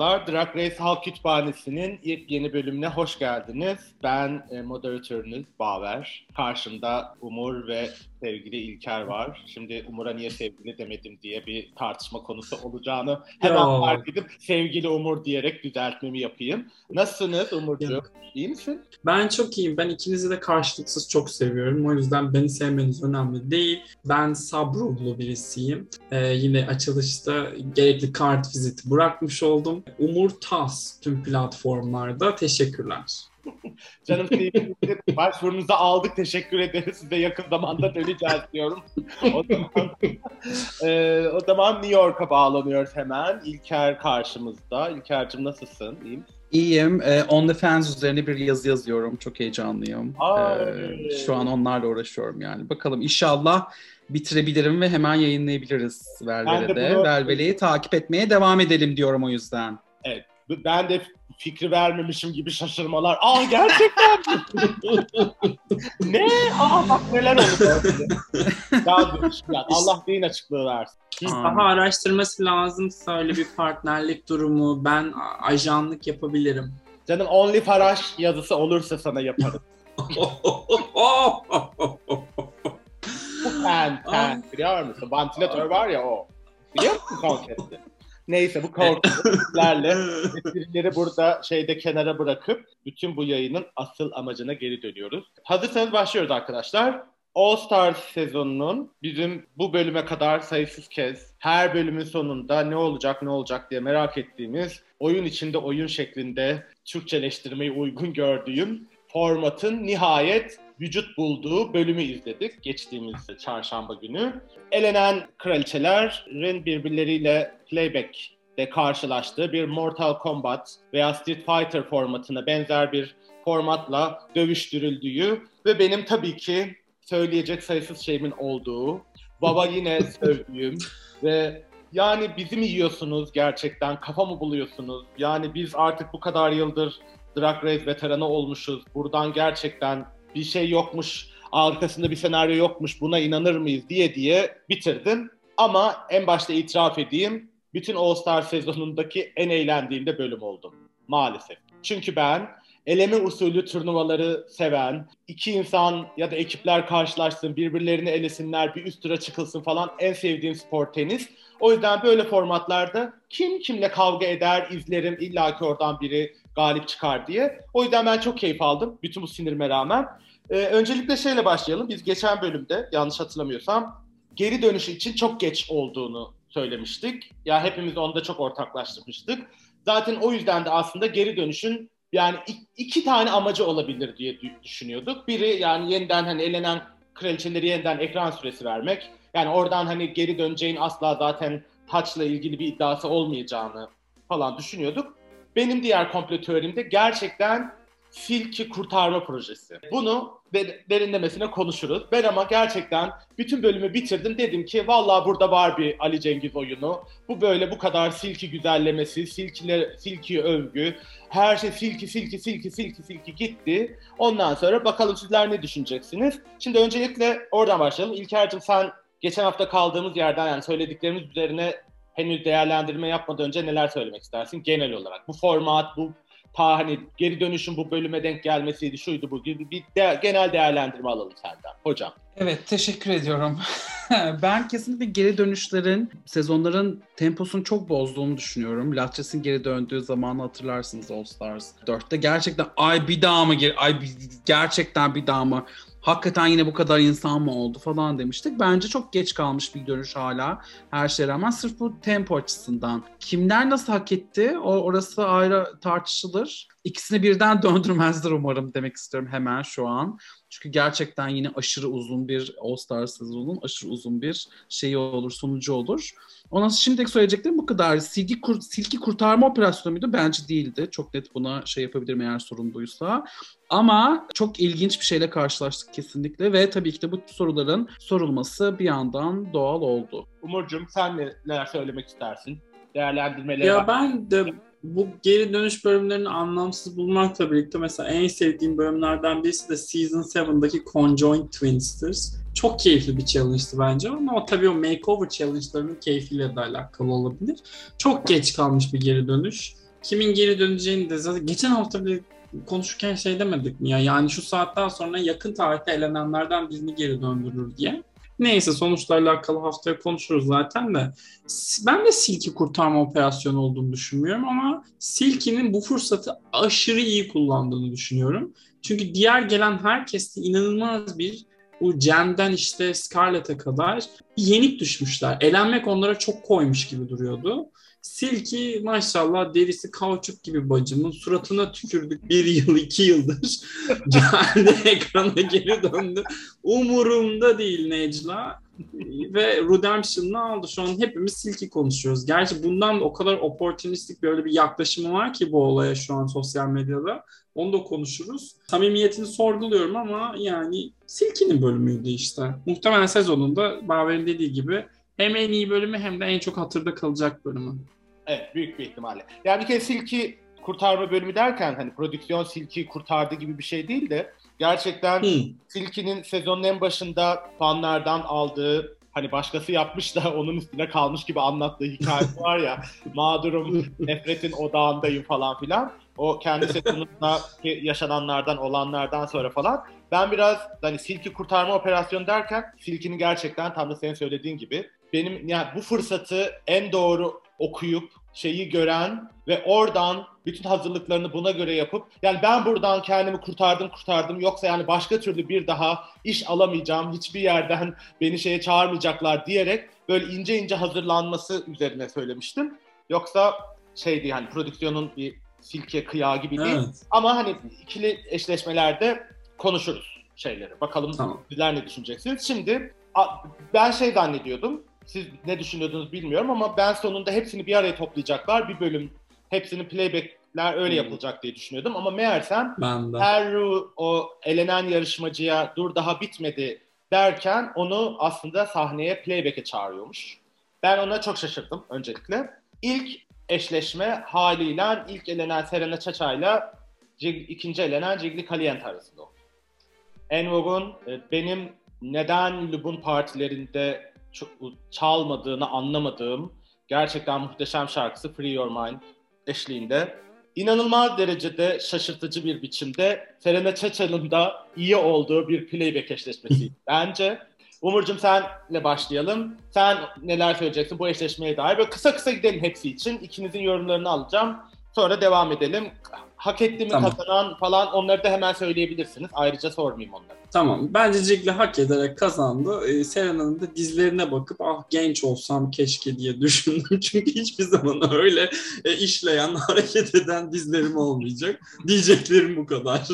Merhabalar, Drag Race Halk Kütüphanesi'nin ilk yeni bölümüne hoş geldiniz. Ben e, moderatörünüz Baver. Karşımda Umur ve sevgili İlker var. Şimdi Umur'a niye sevgili demedim diye bir tartışma konusu olacağını hemen Yo. fark edip sevgili Umur diyerek düzeltmemi yapayım. Nasılsınız Umurcuğum? İyi misin? Ben çok iyiyim. Ben ikinizi de karşılıksız çok seviyorum. O yüzden beni sevmeniz önemli değil. Ben sabruhlu birisiyim. Ee, yine açılışta gerekli kart viziti bırakmış oldum. Umur Tas tüm platformlarda. Teşekkürler. Canım sevgili başvurunuzu aldık. Teşekkür ederiz. Size yakın zamanda döneceğiz diyorum. o zaman, e, o zaman New York'a bağlanıyoruz hemen. İlker karşımızda. İlker'cim nasılsın? İyi misin? İyiyim. Ee, OnlyFans üzerine bir yazı yazıyorum. Çok heyecanlıyım. Ay. Ee, şu an onlarla uğraşıyorum yani. Bakalım inşallah bitirebilirim ve hemen yayınlayabiliriz Velvele'de. bunu- Velvele'yi takip etmeye devam edelim diyorum o yüzden. Ben de fikri vermemişim gibi şaşırmalar. Aa gerçekten ne? Aa bak neler oluyor. Allah deyin açıklığı versin. Aa. Daha araştırması lazımsa öyle bir partnerlik durumu ben ajanlık yapabilirim. Canım Only Faraş yazısı olursa sana yaparım. Bu pen, pen. Biliyor musun? Vantilatör var ya o. Biliyor musun konsepti? Neyse bu konseptlerle esprileri burada şeyde kenara bırakıp bütün bu yayının asıl amacına geri dönüyoruz. Hazırsanız başlıyoruz arkadaşlar. All Stars sezonunun bizim bu bölüme kadar sayısız kez her bölümün sonunda ne olacak ne olacak diye merak ettiğimiz oyun içinde oyun şeklinde Türkçeleştirmeyi uygun gördüğüm formatın nihayet vücut bulduğu bölümü izledik geçtiğimiz çarşamba günü. Elenen kraliçelerin birbirleriyle playback'te karşılaştığı bir Mortal Kombat veya Street Fighter formatına benzer bir formatla dövüştürüldüğü ve benim tabii ki söyleyecek sayısız şeyimin olduğu, baba yine sövdüğüm ve yani bizi mi yiyorsunuz gerçekten, kafa mı buluyorsunuz? Yani biz artık bu kadar yıldır Drag Race veteranı olmuşuz. Buradan gerçekten bir şey yokmuş, arkasında bir senaryo yokmuş, buna inanır mıyız diye diye bitirdim. Ama en başta itiraf edeyim, bütün All Star sezonundaki en eğlendiğim de bölüm oldum. Maalesef. Çünkü ben eleme usulü turnuvaları seven, iki insan ya da ekipler karşılaşsın, birbirlerini elesinler, bir üst tura çıkılsın falan en sevdiğim spor tenis. O yüzden böyle formatlarda kim kimle kavga eder, izlerim, illaki oradan biri galip çıkar diye. O yüzden ben çok keyif aldım bütün bu sinirime rağmen. Ee, öncelikle şeyle başlayalım. Biz geçen bölümde yanlış hatırlamıyorsam geri dönüşü için çok geç olduğunu söylemiştik. Ya hepimiz onda çok ortaklaştırmıştık. Zaten o yüzden de aslında geri dönüşün yani ik- iki tane amacı olabilir diye dü- düşünüyorduk. Biri yani yeniden hani elenen kraliçeleri yeniden ekran süresi vermek. Yani oradan hani geri döneceğin asla zaten taçla ilgili bir iddiası olmayacağını falan düşünüyorduk. Benim diğer komplo teorimde gerçekten Silki kurtarma projesi. Bunu de- derinlemesine konuşuruz. Ben ama gerçekten bütün bölümü bitirdim. Dedim ki vallahi burada var bir Ali Cengiz oyunu. Bu böyle bu kadar silki güzellemesi, silkiler, silki övgü. Her şey silki, silki, silki, silki, silki gitti. Ondan sonra bakalım sizler ne düşüneceksiniz? Şimdi öncelikle oradan başlayalım. İlker'cim sen geçen hafta kaldığımız yerden yani söylediklerimiz üzerine henüz değerlendirme yapmadan önce neler söylemek istersin genel olarak? Bu format, bu ta hani geri dönüşün bu bölüme denk gelmesiydi, şuydu bu gibi bir de- genel değerlendirme alalım senden hocam. Evet teşekkür ediyorum. ben kesinlikle geri dönüşlerin, sezonların temposunu çok bozduğunu düşünüyorum. Latches'in geri döndüğü zamanı hatırlarsınız All Stars 4'te. Gerçekten ay bir daha mı geri, ay gerçekten bir daha mı? Hakikaten yine bu kadar insan mı oldu falan demiştik. Bence çok geç kalmış bir dönüş hala her şeye rağmen. Sırf bu tempo açısından. Kimler nasıl hak etti? O, orası ayrı tartışılır. İkisini birden döndürmezler umarım demek istiyorum hemen şu an. Çünkü gerçekten yine aşırı uzun bir All Star sezonunun aşırı uzun bir şeyi olur, sonucu olur. Ondan şimdilik söyleyeceklerim bu kadar. Silki, kur, silki kurtarma operasyonu muydu? Bence değildi. Çok net buna şey yapabilirim eğer sorun buysa. Ama çok ilginç bir şeyle karşılaştık kesinlikle ve tabii ki de bu soruların sorulması bir yandan doğal oldu. Umurcuğum sen ne- neler söylemek istersin? Değerlendirmeleri Ya ben de bu geri dönüş bölümlerini anlamsız bulmakla birlikte mesela en sevdiğim bölümlerden birisi de Season 7'daki Conjoined Twins'tir. Çok keyifli bir challenge'tı bence ama tabii o makeover challenge'larının keyfiyle de alakalı olabilir. Çok geç kalmış bir geri dönüş. kimin geri döneceğini de zaten geçen hafta bir konuşurken şey demedik mi ya yani şu saatten sonra yakın tarihte elenenlerden birini geri döndürür diye. Neyse sonuçlarla alakalı haftaya konuşuruz zaten de. Ben de Silki kurtarma operasyonu olduğunu düşünmüyorum ama Silki'nin bu fırsatı aşırı iyi kullandığını düşünüyorum. Çünkü diğer gelen herkeste inanılmaz bir bu Cem'den işte Scarlett'e kadar yenik düşmüşler. Elenmek onlara çok koymuş gibi duruyordu. Silki maşallah derisi kauçuk gibi bacımın suratına tükürdük bir yıl iki yıldır. Geldi ekrana geri döndü. Umurumda değil Necla. Ve Redemption'ını aldı. Şu an hepimiz Silki konuşuyoruz. Gerçi bundan o kadar opportunistik böyle bir yaklaşımı var ki bu olaya şu an sosyal medyada. Onu da konuşuruz. Samimiyetini sorguluyorum ama yani Silki'nin bölümüydü işte. Muhtemelen sezonunda Baver'in dediği gibi hem en iyi bölümü hem de en çok hatırda kalacak bölümü. Evet büyük bir ihtimalle. Yani bir kere Silki kurtarma bölümü derken hani prodüksiyon Silki kurtardı gibi bir şey değil de gerçekten hmm. Silki'nin sezonun en başında fanlardan aldığı hani başkası yapmış da onun üstüne kalmış gibi anlattığı hikaye var ya mağdurum nefretin odağındayım falan filan o kendi sezonunda yaşananlardan olanlardan sonra falan ben biraz hani Silki kurtarma operasyonu derken Silki'nin gerçekten tam da senin söylediğin gibi benim yani bu fırsatı en doğru okuyup şeyi gören ve oradan bütün hazırlıklarını buna göre yapıp yani ben buradan kendimi kurtardım kurtardım yoksa yani başka türlü bir daha iş alamayacağım hiçbir yerden beni şeye çağırmayacaklar diyerek böyle ince ince hazırlanması üzerine söylemiştim. Yoksa şeydi yani prodüksiyonun bir silke kıyağı gibi değil evet. ama hani ikili eşleşmelerde konuşuruz şeyleri. Bakalım tamam. sizler ne düşüneceksiniz. Şimdi ben şey zannediyordum siz ne düşünüyordunuz bilmiyorum ama ben sonunda hepsini bir araya toplayacaklar. Bir bölüm hepsini playbackler öyle hmm. yapılacak diye düşünüyordum. Ama meğersem Peru o elenen yarışmacıya dur daha bitmedi derken onu aslında sahneye playback'e çağırıyormuş. Ben ona çok şaşırdım öncelikle. İlk eşleşme haliyle ilk elenen Serena Çaça'yla ikinci elenen Cigli Caliente arasında oldu. Envog'un e, benim neden Lub'un partilerinde çalmadığını anlamadığım gerçekten muhteşem şarkısı Free Your Mind eşliğinde inanılmaz derecede şaşırtıcı bir biçimde Serena Çeçel'in da iyi olduğu bir playback eşleşmesi bence. Umurcuğum senle başlayalım. Sen neler söyleyeceksin bu eşleşmeye dair? Böyle kısa kısa gidelim hepsi için. İkinizin yorumlarını alacağım. Sonra devam edelim. Hak etti mi tamam. kazanan falan onları da hemen söyleyebilirsiniz. Ayrıca sormayayım onları. Tamam. Bence Cigli hak ederek kazandı. Ee, Serena'nın da dizlerine bakıp ah genç olsam keşke diye düşündüm. Çünkü hiçbir zaman öyle e, işleyen, hareket eden dizlerim olmayacak. Diyeceklerim bu kadar.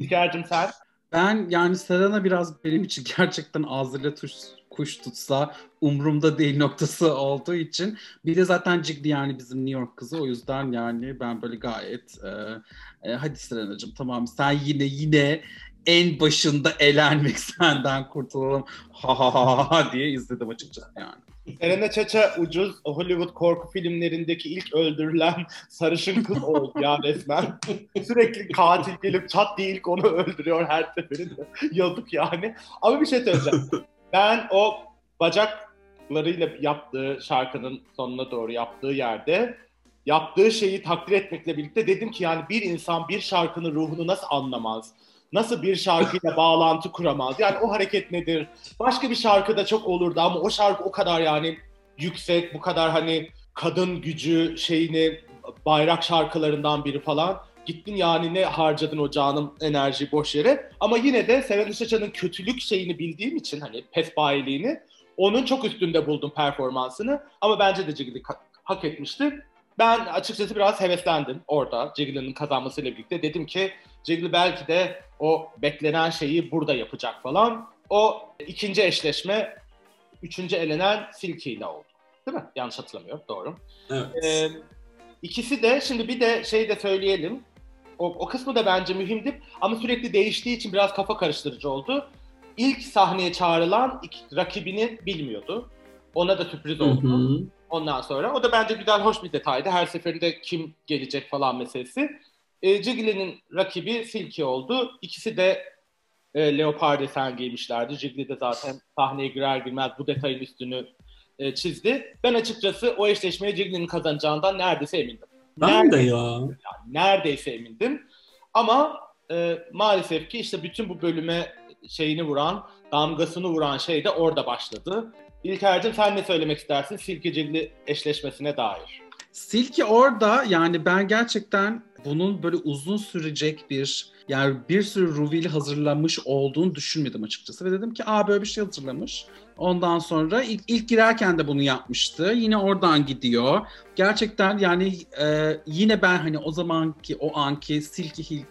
Hikayecim sen? Ben yani Serena biraz benim için gerçekten ağzıyla tuş, kuş tutsa umurumda değil noktası olduğu için. Bir de zaten Cigli yani bizim New York kızı. O yüzden yani ben böyle gayet e, e, hadi Serena'cığım tamam sen yine yine en başında elenmek senden kurtulalım. Ha ha ha ha diye izledim açıkçası yani. Serena Çaça ucuz Hollywood korku filmlerindeki ilk öldürülen sarışın kız oldu ya resmen. Sürekli katil gelip çat diye ilk onu öldürüyor her seferinde. Yazık yani. Ama bir şey söyleyeceğim. Ben o bacaklarıyla yaptığı şarkının sonuna doğru yaptığı yerde yaptığı şeyi takdir etmekle birlikte dedim ki yani bir insan bir şarkının ruhunu nasıl anlamaz? Nasıl bir şarkıyla bağlantı kuramaz? Yani o hareket nedir? Başka bir şarkıda çok olurdu ama o şarkı o kadar yani yüksek, bu kadar hani kadın gücü şeyini bayrak şarkılarından biri falan. Gittin yani ne harcadın o canım enerji boş yere. Ama yine de Seven Işıçan'ın kötülük şeyini bildiğim için hani pesbayiliğini onun çok üstünde buldum performansını. Ama bence de Jiggly hak etmişti. Ben açıkçası biraz heveslendim orada Jiggly'nin kazanmasıyla birlikte. Dedim ki Jiggly belki de o beklenen şeyi burada yapacak falan. O ikinci eşleşme üçüncü elenen Silky ile oldu. Değil mi? Yanlış hatırlamıyorum. Doğru. Evet. Ee, ikisi de şimdi bir de şey de söyleyelim. O, o kısmı da bence mühimdi ama sürekli değiştiği için biraz kafa karıştırıcı oldu. İlk sahneye çağrılan iki, rakibini bilmiyordu. Ona da sürpriz oldu. Hı hı. Ondan sonra. O da bence güzel, hoş bir detaydı. Her seferinde kim gelecek falan meselesi. E, Jiggly'nin rakibi Silky oldu. İkisi de e, leopar desen giymişlerdi. Jiggly de zaten sahneye girer girmez bu detayın üstünü e, çizdi. Ben açıkçası o eşleşmeyi Jiggly'nin kazanacağından neredeyse emindim. Ben de ya. neredeyse emindim. Ama e, maalesef ki işte bütün bu bölüme şeyini vuran, damgasını vuran şey de orada başladı. İlker'cim sen ne söylemek istersin Silkecikli eşleşmesine dair? Silki orada yani ben gerçekten bunun böyle uzun sürecek bir yani bir sürü reveal hazırlamış olduğunu düşünmedim açıkçası ve dedim ki aa böyle bir şey hazırlamış. Ondan sonra ilk, ilk girerken de bunu yapmıştı. Yine oradan gidiyor. Gerçekten yani e, yine ben hani o zamanki o anki Silky Hill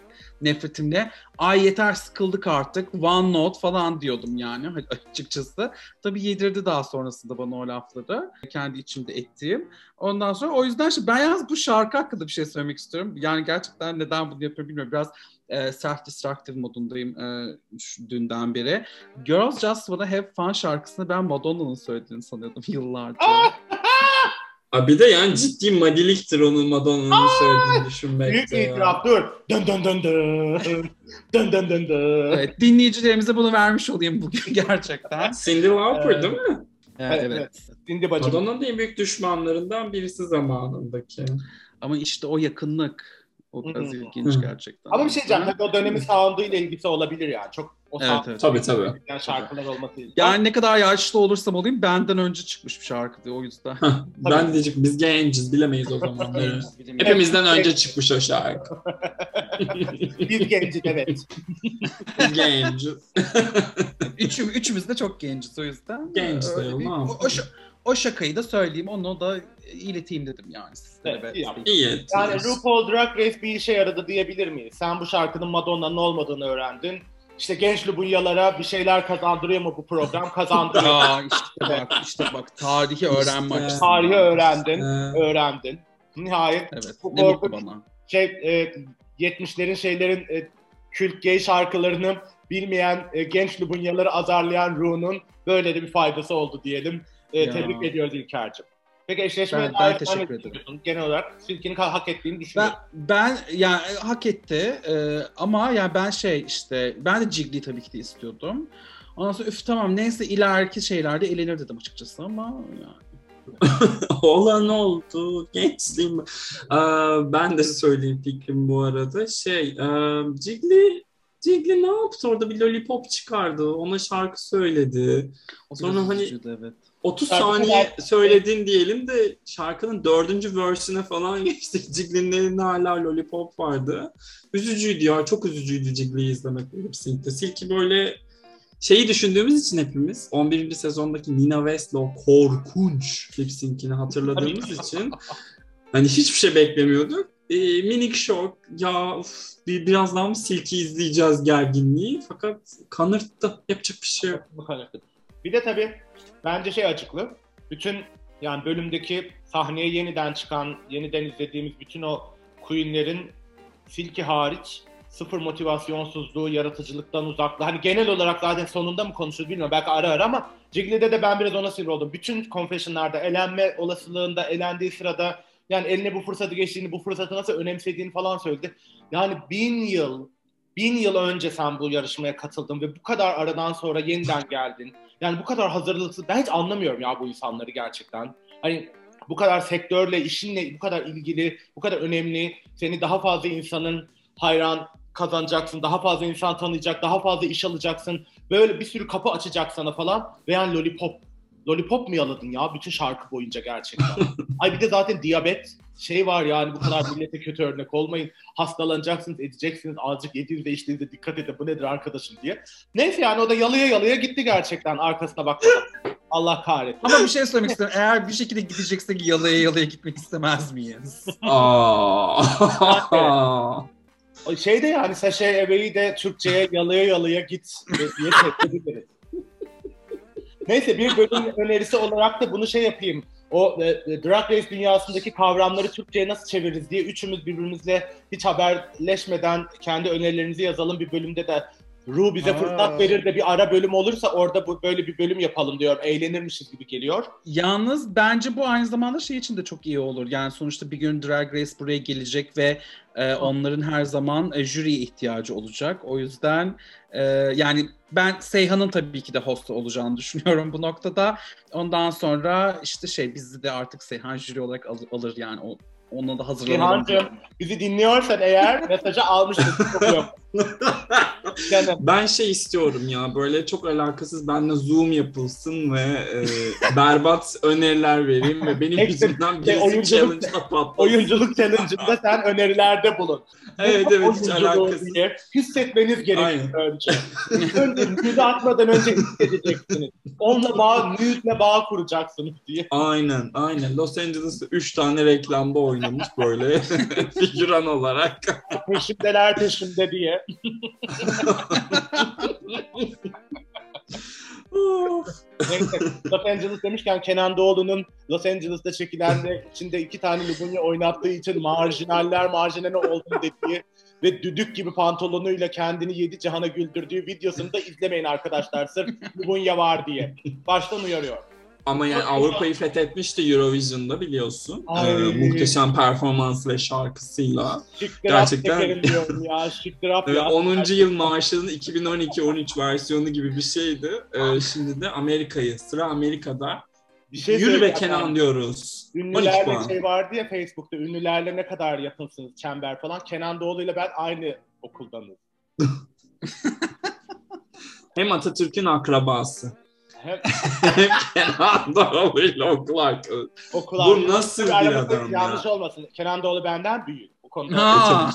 nefretimle ay yeter sıkıldık artık one note falan diyordum yani açıkçası. Tabii yedirdi daha sonrasında bana o lafları kendi içimde ettiğim. Ondan sonra o yüzden ben yalnız bu şarkı hakkında bir şey söylemek istiyorum. Yani gerçekten neden bunu yapıyorum bilmiyorum. Biraz e, self-destructive modundayım e, şu, dünden beri. Girls Just Wanna Have Fun şarkısını ben Madonna'nın söylediğini sanıyordum yıllarca. Abi de yani ciddi madiliktir onun Madonna'nın söylediğini düşünmekte. Büyük itiraf dur. Dön dön dön dön. dön dön dön dön. Evet, dinleyicilerimize bunu vermiş olayım bugün gerçekten. Cindy Lauper Evet. değil mi? Evet, Evet, evet. Cindy bacım. Madonna'nın en büyük düşmanlarından birisi zamanındaki. Ama işte o yakınlık o biraz Hı hı. ilginç gerçekten. Ama bir şey diyeceğim. Tabii o dönemin sound'uyla ilgisi olabilir yani. Çok o Evet, sound- evet. Tabii tabii. Yani şarkılar olması. Yani ne kadar yaşlı olursam olayım benden önce çıkmış bir şarkı diye o yüzden. ben de diyecek biz genciz bilemeyiz o zamanları. Hepimizden önce çıkmış o şarkı. Biz genciz evet. Biz genciz. Üçüm, üçümüz de çok genciz o yüzden. Genç sayalım, ne o, o, o şakayı da söyleyeyim, onu da ileteyim dedim yani. Evet, ve- iyi. İyi. Yani RuPaul Drag Race bir işe yaradı diyebilir miyiz? Sen bu şarkının Madonna'nın olmadığını öğrendin. İşte genç Lubunyalara bir şeyler kazandırıyor mu bu program? Kazandırıyor. Aa işte bak, işte bak tarihi öğrenme İşte. açısından. Tarihi öğrendin. Ee, öğrendin. Nihayet Evet, Bu ne mutlu bana. şey e, 70'lerin şeylerin e, kült gay şarkılarını bilmeyen e, genç Lubunyaları azarlayan Ru'nun böyle de bir faydası oldu diyelim. E, Ya. tebrik ediyoruz İlker'cim. Peki eşleşmeye Ben- ben dair teşekkür ederim. Genel olarak Silky'nin hak ettiğini Ben düşünüyorum. ben yani hak etti Ee, ama yani ben şey işte ben de Jiggly tabii ki de istiyordum. Ondan sonra üf tamam neyse ileriki şeylerde elenir dedim açıkçası ama yani. Olan oldu. Gençliğim. Ee, ben de söyleyeyim fikrim bu arada. Şey, e, Jiggly, Jiggly ne yaptı orada? Bir lollipop çıkardı. Ona şarkı söyledi. O Sonra hani- üzücüydü, evet. 30 Şarkı saniye kadar- söyledin diyelim de şarkının dördüncü verse'ine falan geçti. Jiggly'nin elinde hala lollipop vardı. Üzücüydü ya. Çok üzücüydü Jiggly'yi izlemek lip sync'te. Silky böyle şeyi düşündüğümüz için hepimiz 11. sezondaki Nina West'le o korkunç lip sync'ini hatırladığımız için hani hiçbir şey beklemiyorduk. Ee, minik şok. Ya uf, bir, biraz daha mı Silky izleyeceğiz gerginliği fakat kanırttı. Yapacak bir şey yok. Bir de tabii bence şey açıklı. Bütün yani bölümdeki sahneye yeniden çıkan, yeniden izlediğimiz bütün o Queen'lerin Silky hariç sıfır motivasyonsuzluğu, yaratıcılıktan uzaklığı. Hani genel olarak zaten sonunda mı konuşuruz bilmiyorum. Belki ara ara ama Jiggly'de de ben biraz ona sinir oldum. Bütün confession'larda elenme olasılığında, elendiği sırada yani eline bu fırsatı geçtiğini, bu fırsatı nasıl önemsediğini falan söyledi. Yani bin yıl, bin yıl önce sen bu yarışmaya katıldın ve bu kadar aradan sonra yeniden geldin. Yani bu kadar hazırlıksız. Ben hiç anlamıyorum ya bu insanları gerçekten. Hani bu kadar sektörle, işinle bu kadar ilgili, bu kadar önemli. Seni daha fazla insanın hayran kazanacaksın. Daha fazla insan tanıyacak, daha fazla iş alacaksın. Böyle bir sürü kapı açacak sana falan. Ve yani lollipop. Lollipop mu yaladın ya bütün şarkı boyunca gerçekten? Ay bir de zaten diyabet şey var yani bu kadar millete kötü örnek olmayın. Hastalanacaksınız, edeceksiniz. Azıcık yediğinizde içtiğinizde dikkat edin bu nedir arkadaşım diye. Neyse yani o da yalıya yalıya gitti gerçekten arkasına bakmadan. Allah kahretsin. Ama bir şey söylemek istiyorum. Eğer bir şekilde gideceksek yalıya yalıya gitmek istemez miyiz? Aa. O Şey de yani Saşa Ebe'yi de Türkçe'ye yalıya yalıya git diye çekebiliriz. Neyse bir bölüm önerisi olarak da bunu şey yapayım. O e, e, Drag Race dünyasındaki kavramları Türkçe'ye nasıl çeviririz diye üçümüz birbirimizle hiç haberleşmeden kendi önerilerimizi yazalım. Bir bölümde de Ru bize fırsat verir de bir ara bölüm olursa orada bu böyle bir bölüm yapalım diyorum. Eğlenirmişiz gibi geliyor. Yalnız bence bu aynı zamanda şey için de çok iyi olur. Yani sonuçta bir gün Drag Race buraya gelecek ve e, onların her zaman e, jüriye ihtiyacı olacak. O yüzden e, yani ben Seyhan'ın tabii ki de host olacağını düşünüyorum bu noktada. Ondan sonra işte şey bizi de artık Seyhan jüri olarak al- alır yani o ona da hazırlanalım. Seyhan'cığım bizi dinliyorsan eğer mesajı almıştık. Ben şey istiyorum ya böyle çok alakasız benimle zoom yapılsın ve e, berbat öneriler vereyim ve benim yüzümden şey, birisi oyunculuk- challenge'a patlasın. Oyunculuk challenge'ında sen önerilerde bulun. Evet evet hiç alakasız. diye hissetmeniz gerekiyor önce. önce nude atmadan önce hissedeceksiniz. Onunla bağ, nude'le bağ kuracaksınız diye. Aynen aynen. Los Angeles'ta 3 tane reklamda oynamış böyle figüran olarak. Peşimdeler peşimde diye. Neyse, Los Angeles demişken Kenan Doğulu'nun Los Angeles'ta çekilen ve içinde iki tane Lubunya oynattığı için marjinaller marjinal olduğunu dediği ve düdük gibi pantolonuyla kendini yedi cihana güldürdüğü videosunu da izlemeyin arkadaşlar sırf Lubunya var diye. Baştan uyarıyor. Ama yani Avrupa'yı fethetmişti Eurovision'da biliyorsun. Ay. Ee, muhteşem performans ve şarkısıyla. Şık Gerçekten. Diyorum ya. Şık drap Ee, ya. 10. yıl maaşının 2012-13 versiyonu gibi bir şeydi. Ee, şimdi de Amerika'yı, sıra Amerika'da. Bir şey Yürü be Kenan ben. diyoruz. 12 Ünlülerle şey vardı ya Facebook'ta ünlülerle ne kadar yakınsınız çember falan. Kenan Doğulu'yla ben aynı okuldanız. Hem Atatürk'ün akrabası. Hem Kenan Doğulu'yla okul arkadaşı. okullar. Bu nasıl bir adam Yanlış ya? olmasın. Kenan Doğulu benden büyük. O konuda. Ha.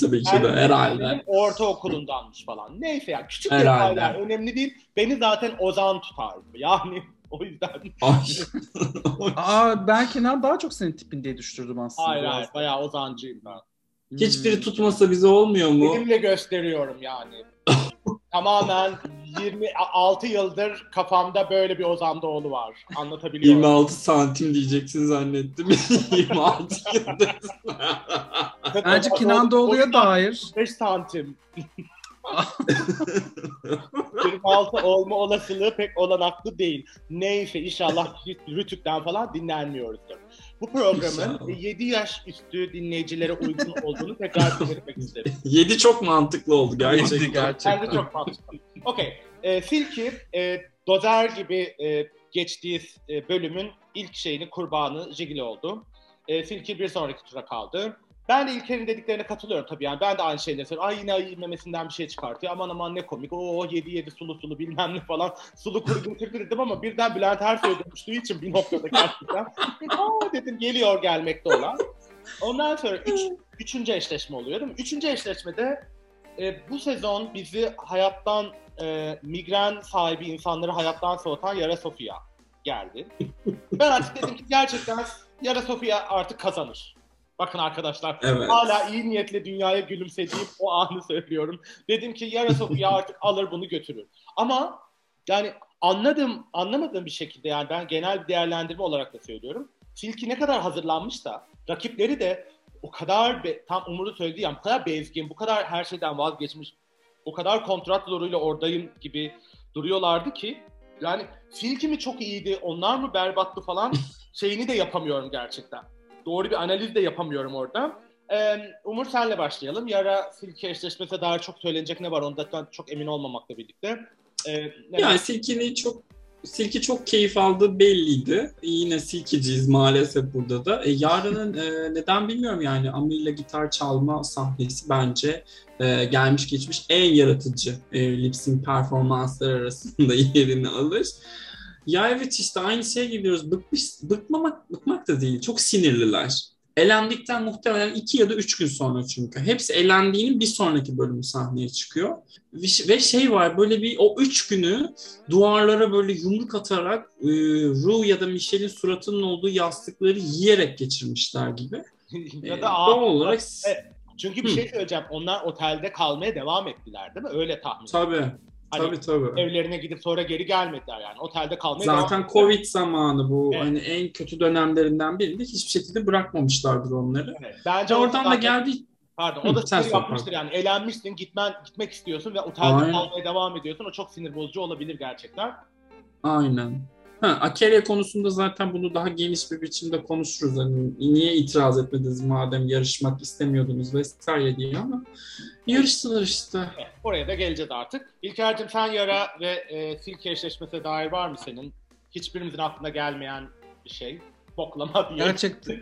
Tabii ki de Yani herhalde. benim ortaokulundanmış falan. Neyse ya küçük Herhalde. detaylar önemli değil. Beni zaten Ozan tutardı. Yani o yüzden. Aa, ben Kenan daha çok senin tipin diye düşürdüm aslında. hayır biraz. hayır bayağı Ozancıyım ben. Hiçbiri tutmasa bize olmuyor mu? Elimle gösteriyorum yani. Tamamen 26 yıldır kafamda böyle bir Ozan Doğulu var. Anlatabiliyor muyum? 26 santim diyeceksin zannettim. 26 yıldır. Bence Kenan Doğulu'ya dair 5 santim. 26 olma olasılığı pek olanaklı değil. Neyse inşallah Rütük'ten falan dinlenmiyoruzdur. Bu programın İnşallah. 7 yaş üstü dinleyicilere uygun olduğunu tekrar belirtmek isterim. 7 çok mantıklı oldu gerçekten. Yedi gerçekten. Bence çok mantıklı. Okey. E, Silki e, dozer gibi e, geçtiği e, bölümün ilk şeyini kurbanı Jigli oldu. E, Silki bir sonraki tura kaldı. Ben de İlker'in dediklerine katılıyorum tabii yani. Ben de aynı şeyleri söylüyorum. Ay yine ayı memesinden bir şey çıkartıyor. Aman aman ne komik. Oo yedi yedi sulu sulu bilmem ne falan. Sulu kuru götürdü dedim ama birden Bülent Ersoy'a dönüştüğü için bir noktada gerçekten. Aa dedim geliyor gelmekte olan. Ondan sonra üç, üçüncü eşleşme oluyor değil mi? Üçüncü eşleşmede e, bu sezon bizi hayattan e, migren sahibi insanları hayattan soğutan Yara Sofia geldi. ben artık dedim ki gerçekten Yara Sofia artık kazanır. Bakın arkadaşlar Evet. hala iyi niyetle dünyaya gülümsediğim o anı söylüyorum. Dedim ki Yara Sofia artık alır bunu götürür. Ama yani anladım, anlamadığım bir şekilde yani ben genel bir değerlendirme olarak da söylüyorum. Tilki ne kadar hazırlanmışsa rakipleri de o kadar be- tam Umur'un söylediği yani bu kadar bezgin, bu kadar her şeyden vazgeçmiş, o kadar kontrat zoruyla oradayım gibi duruyorlardı ki yani Silki mi çok iyiydi, onlar mı berbattı falan şeyini de yapamıyorum gerçekten. Doğru bir analiz de yapamıyorum orada. Ee, Umur senle başlayalım. Yara Silki eşleşmesine dair çok söylenecek ne var ondan çok emin olmamakla birlikte. Ee, ne Yani Silki'nin çok Silki çok keyif aldığı belliydi. Yine Silkiciyiz maalesef burada da. E, Yarın'ın e, neden bilmiyorum yani Amil'le gitar çalma sahnesi bence e, gelmiş geçmiş en yaratıcı e, lip sync performanslar arasında yerini alır. Ya evet işte aynı şeye gidiyoruz. Bıkmış, bıkmamak, bıkmak da değil. Çok sinirliler. Elendikten muhtemelen iki ya da üç gün sonra çünkü. Hepsi elendiğinin bir sonraki bölümü sahneye çıkıyor. Ve, şey var böyle bir o üç günü duvarlara böyle yumruk atarak e, Ru ya da Michelle'in suratının olduğu yastıkları yiyerek geçirmişler gibi. ya E, da doğal olarak Evet. Çünkü bir Hı. şey söyleyeceğim. Onlar otelde kalmaya devam ettiler değil mi? Öyle tahmin ediyorum. Hani tabii tabii. Evlerine gidip sonra geri gelmediler yani. Otelde kalmaya devam Zaten ettiler. Covid zamanı bu Evet. hani en kötü dönemlerinden birinde hiçbir şekilde bırakmamışlardır onları. Evet. Bence Oradan da zaten- geldi Pardon. Hı, O da sen şey yapmıştır yani. Eğlenmişsin, gitmen, gitmek istiyorsun ve otelde Aynen. kalmaya devam ediyorsun. O çok sinir bozucu olabilir gerçekten. Aynen. Ha, Akerya konusunda zaten bunu daha geniş bir biçimde konuşuruz. Hani niye itiraz etmediniz madem yarışmak istemiyordunuz vesaire diye ama yarıştılar işte. Evet, oraya da geleceğiz artık. İlker'cim sen yara ve e, silke eşleşmesine dair var mı senin? Hiçbirimizin aklına gelmeyen bir şey. Boklama diye. Gerçekten,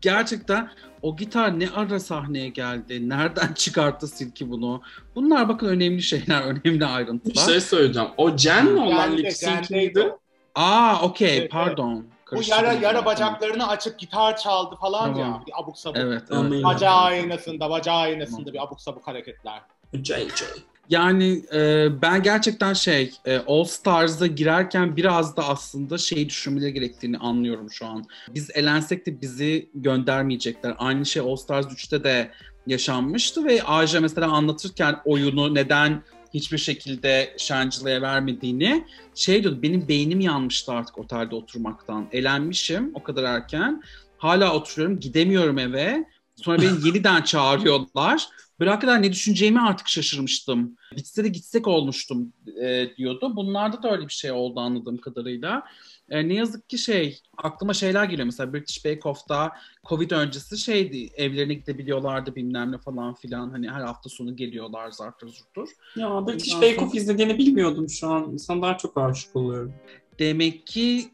gerçekten o gitar ne ara sahneye geldi? Nereden çıkarttı Silki bunu? Bunlar bakın önemli şeyler, önemli Bir ayrıntılar. şey söyleyeceğim. O Jen olan lip sync geldiydi. miydi? Aa okey Evet, pardon. Bu Karıştırdım yara yara bacaklarını açıp gitar çaldı falan Tamam. ya. Bir abuk sabuk. Evet, evet. Bacağı aynasında, bacağı aynasında bir abuk sabuk hareketler. JJ. Yani e, ben gerçekten şey e, All Stars'a girerken biraz da aslında şeyi düşünmeleri gerektiğini anlıyorum şu an. Biz elensek de bizi göndermeyecekler. Aynı şey All Stars 3'te de yaşanmıştı ve Aja mesela anlatırken oyunu neden hiçbir şekilde Shangila'ya vermediğini şey diyordu benim beynim yanmıştı artık otelde oturmaktan. Elenmişim o kadar erken. Hala oturuyorum gidemiyorum eve. Sonra beni yeniden çağırıyorlar. Hakikaten ne düşüneceğimi artık şaşırmıştım. Bitse de gitsek olmuştum e, diyordu. Bunlarda da öyle bir şey oldu anladığım kadarıyla. E, ne yazık ki şey aklıma şeyler geliyor mesela British Bake Off'ta Covid öncesi şeydi evlerine gidebiliyorlardı bilmem ne falan filan hani her hafta sonu geliyorlar zartır zurtur. Ya British Bake Off izlediğini bilmiyordum şu an. Sana daha çok aşık oluyorum. Demek ki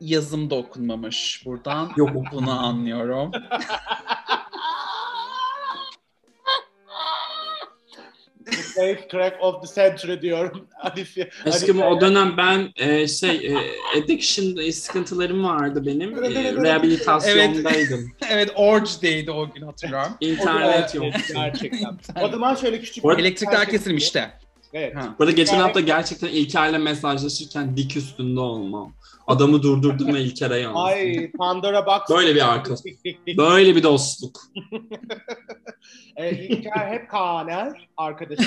yazımda okunmamış. Buradan Yok bunu anlıyorum. The safe crack of the century diyorum. Aşkım Alice- o dönem ben e, şey e, addiction sıkıntılarım vardı benim. E, rehabilitasyondaydım. evet Orge'deydi o gün hatırlıyorum. İnternet yok. Evet, Gerçekten. o zaman şöyle küçük arada Elektrikler kesilmişti. Evet. Ha. Bu arada geçen hafta gerçekten İlker'le mesajlaşırken dik üstünde olmam. Adamı durdurdum ve İlker'e yazdım. Ay Pandora Box. Böyle bir arkadaş. Böyle bir dostluk. Ee, İlker hep Kaner arkadaşım.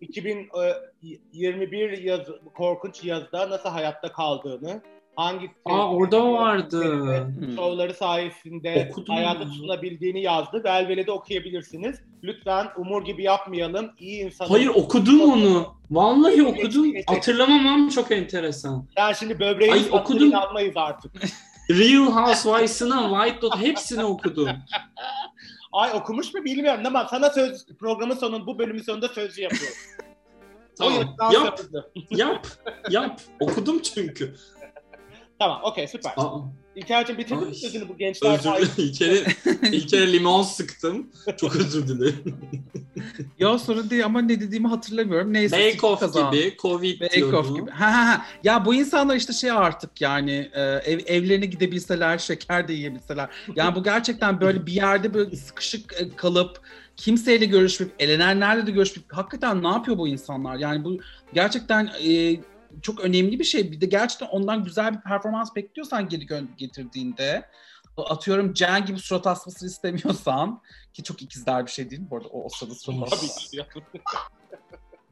2021 yaz, korkunç yazda nasıl hayatta kaldığını, hangi Aa orada vardı. Hmm. şovları sayesinde Okudum hayatta ya. tutunabildiğini yazdı. Belvel'de okuyabilirsiniz. Lütfen umur gibi yapmayalım. İyi insan. Hayır okudum onu. Vallahi okudum. Hatırlamamam çok enteresan. Sen şimdi böbreğin Ay, okudum. inanmayız artık. Real Housewives'ına White Dot hepsini okudum. Ay okumuş mu bilmiyorum ama sana söz programın sonunda bu bölümün sonunda sözlü yapıyorum. Tamam. Yap, yap, yap. Okudum çünkü. Tamam okey süper. Aa, İlker'cim bitirdin mi sözünü bu gençler özür? İlker'e, limon sıktım. Çok özür dilerim. Ya sorun değil ama ne dediğimi hatırlamıyorum. Neyse. Bake Off gibi, Covid Bake diyordu. Off gibi. Ha, ha, ha. Ya bu insanlar işte şey artık yani e, ev, evlerine gidebilseler, şeker de yiyebilseler. Yani bu gerçekten böyle bir yerde böyle sıkışık e, kalıp kimseyle görüşmeyip, elenenlerle de görüşmeyip hakikaten ne yapıyor bu insanlar? Yani bu gerçekten e, çok önemli bir şey. Bir de gerçekten ondan güzel bir performans bekliyorsan geri getirdiğinde atıyorum Jen gibi surat asmasını istemiyorsan ki çok ikizler bir şey değil mi bu arada o, o sırada surat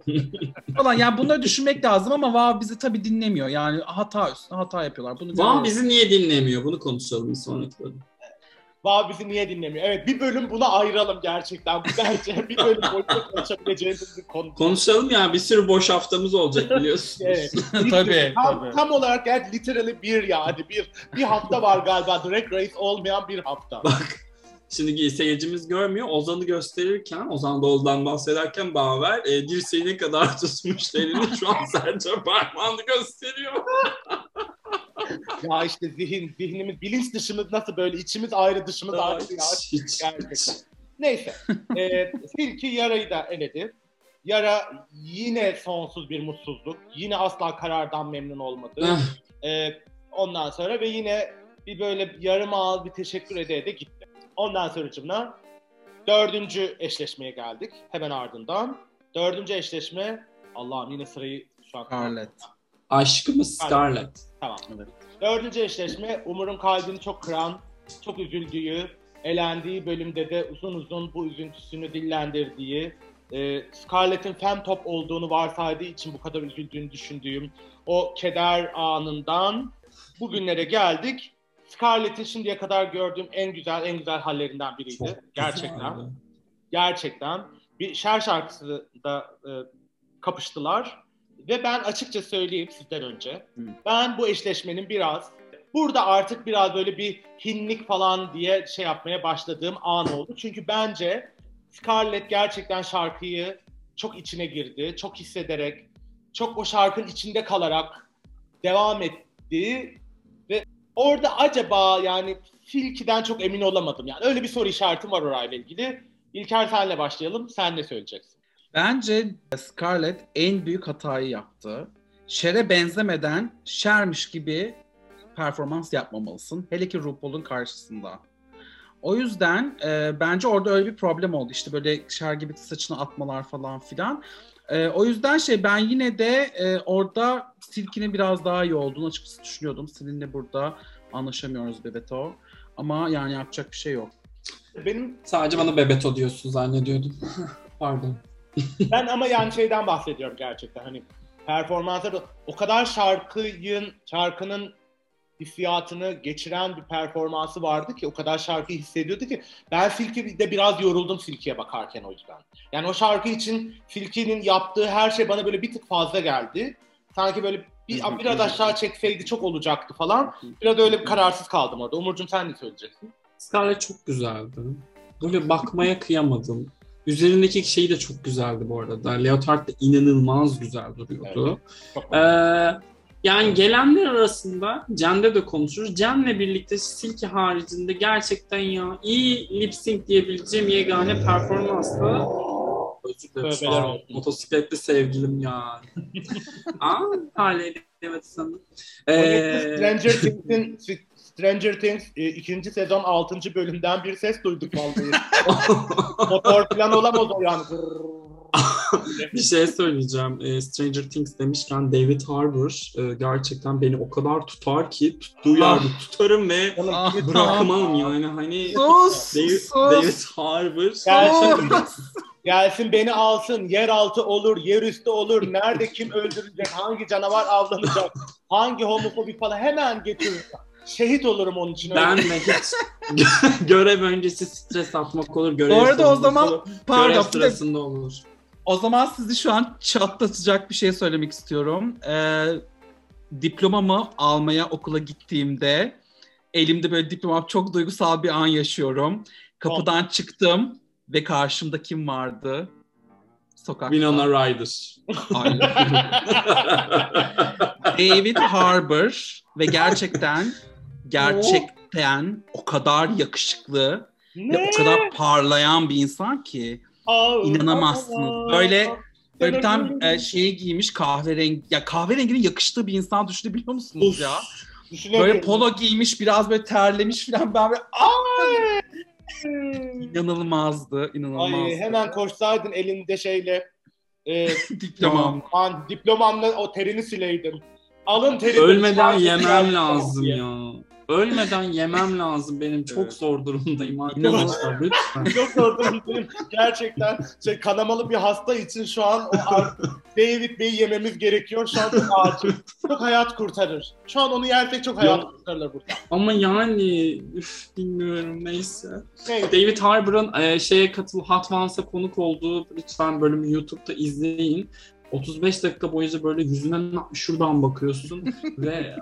falan. Yani bunları düşünmek lazım ama Vav bizi tabii dinlemiyor. Yani hata üstüne hata yapıyorlar. Bunu görüyoruz. bizi niye dinlemiyor? Bunu konuşalım sonraki bölüm. Vav bizi niye dinlemiyor? Evet bir bölüm buna ayıralım gerçekten. Bu bence bir bölüm boyunca konuşabileceğimiz bir konu. Konuşalım ya bir sürü boş haftamız olacak biliyorsunuz. Evet. Tabii, tam, tabii. tam olarak gerçi literally bir yani bir bir hafta var galiba Drag Race olmayan bir hafta. Bak şimdi seyircimiz görmüyor. Ozan'ı gösterirken, Ozan Doğulu'dan bahsederken Baver e, dirseği ne kadar tutmuş elini şu an Sercan parmağını gösteriyor. ya işte zihin, zihnimiz, bilinç dışımız nasıl böyle içimiz ayrı dışımız ayrı ya. Hiç, hiç, Gerçekten. hiç. Neyse. E, Silki yarayı da eledi. Yara yine sonsuz bir mutsuzluk. Yine asla karardan memnun olmadı. E, ondan sonra ve yine bir böyle yarım ağız bir teşekkür ede ede gitti. Ondan sonra dördüncü eşleşmeye geldik. Hemen ardından. Dördüncü eşleşme Allah'ım yine sırayı şu an Scarlett. Aşkımız Scarlett. Tamam. Evet. Dördüncü eşleşme Umur'un kalbini çok kıran, çok üzüldüğü, elendiği bölümde de uzun uzun bu üzüntüsünü dillendirdiği, e, Scarlett'in fan top olduğunu varsaydığı için bu kadar üzüldüğünü düşündüğüm o keder anından bugünlere geldik. Scarlett'in şimdiye kadar gördüğüm en güzel en güzel hallerinden biriydi. Çok Gerçekten. gerçekten bir şer şarkısı da e, kapıştılar. Ve ben açıkça söyleyeyim sizden önce. Hı. Ben bu eşleşmenin biraz burada artık biraz böyle bir hinlik falan diye şey yapmaya başladığım an oldu. Çünkü bence Scarlett gerçekten şarkıyı çok içine girdi. Çok hissederek, çok o şarkının içinde kalarak devam etti. Orada acaba yani Silky'den çok emin olamadım. Yani öyle bir soru işaretim var orayla ilgili. İlker senle başlayalım. Sen ne söyleyeceksin? Bence Scarlett en büyük hatayı yaptı. Şer'e benzemeden Şer'miş gibi performans yapmamalısın. Hele ki RuPaul'un karşısında. O yüzden e, bence orada öyle bir problem oldu. İşte böyle Şer gibi saçını atmalar falan filan. E, o yüzden şey ben yine de e, orada Silky'nin biraz daha iyi olduğunu açıkçası düşünüyordum. Seninle burada anlaşamıyoruz Bebeto. Ama yani yapacak bir şey yok. Benim Sadece bana Bebeto diyorsun zannediyordum. Pardon. ben ama yani şeyden bahsediyorum gerçekten hani performansları o kadar şarkının şarkının hissiyatını geçiren bir performansı vardı ki o kadar şarkıyı hissediyordu ki ben Silky'de biraz yoruldum Silky'ye bakarken o yüzden. Yani o şarkı için Silky'nin yaptığı her şey bana böyle bir tık fazla geldi. Sanki böyle bir, biraz aşağı çekseydi çok olacaktı falan. Biraz öyle bir kararsız kaldım orada. Umurcuğum sen ne söyleyeceksin? Scarlett çok güzeldi. Böyle bakmaya kıyamadım. Üzerindeki şey de çok güzeldi bu arada. Leotard da inanılmaz güzel duruyordu. Çok Ee, yani gelenler arasında Cem'de de konuşuruz. Cem'le birlikte Silky haricinde gerçekten ya iyi lip sync diyebileceğim yegane performans da özür dilerim şu an. Motosikletli sevgilim ya. Aa, Harley Davidson'ın. O Ee, Stranger Things'in Stranger Things e, ikinci sezon 6. bölümden bir ses duyduk vallahi. Motor falan olamaz o yani. bir şey söyleyeceğim. Ee, Stranger Things demişken David Harbour e, gerçekten beni o kadar tutar ki tuttuğu yerde tutarım ve Ah, bırakmam yani hani Sus! David, sus! David Harbour Gelsin, gelsin beni alsın. Yeraltı olur, yerüstü olur. Nerede kim öldürülecek, hangi canavar avlanacak, hangi homofobik falan hemen getirir. Şehit olurum onun için. öyle. ben de hiç görev öncesi stres atmak olur. Görev Bu arada o zaman görev pardon de sırasında olur. O zaman sizi şu an çatlatacak bir şey söylemek istiyorum. Ee, diplomamı almaya okula gittiğimde elimde böyle diplomam çok duygusal bir an yaşıyorum. Kapıdan çıktım ve karşımda kim vardı? Sokakta. Winona Ryder. David Harbour ve gerçekten gerçekten o kadar yakışıklı ve o kadar parlayan bir insan ki inanamazsınız. Böyle-. Böyle bir tane e, şeyi giymiş kahverengi. Ya kahverenginin yakıştığı bir insan düşünebiliyor musunuz Uf, ya? Böyle polo giymiş, biraz böyle terlemiş falan. Ben böyle Ay! inanılmazdı, inanılmazdı. Ay, hemen koşsaydın elinde şeyle e, diplomam. an, diplomanla o terini sileydin. Alın terini. Ölmeden yemem lazım diye. ya. Ölmeden yemem lazım. Benim çok Evet. zor durumdayım arkadaşlar. Lütfen. Çok zor durumdayım. Gerçekten şey, kanamalı bir hasta için şu an o David Bey'i yememiz gerekiyor. Şu an çok acil. Çok hayat kurtarır. Şu an onu yersek çok hayat Yok. kurtarılır burada. Ama yani üf, bilmiyorum neyse. Neyse. David Harbour'ın e, şeye katıl Hot Ones'a konuk olduğu lütfen bölümü YouTube'da izleyin. 35 dakika boyunca böyle yüzüne şuradan bakıyorsun ve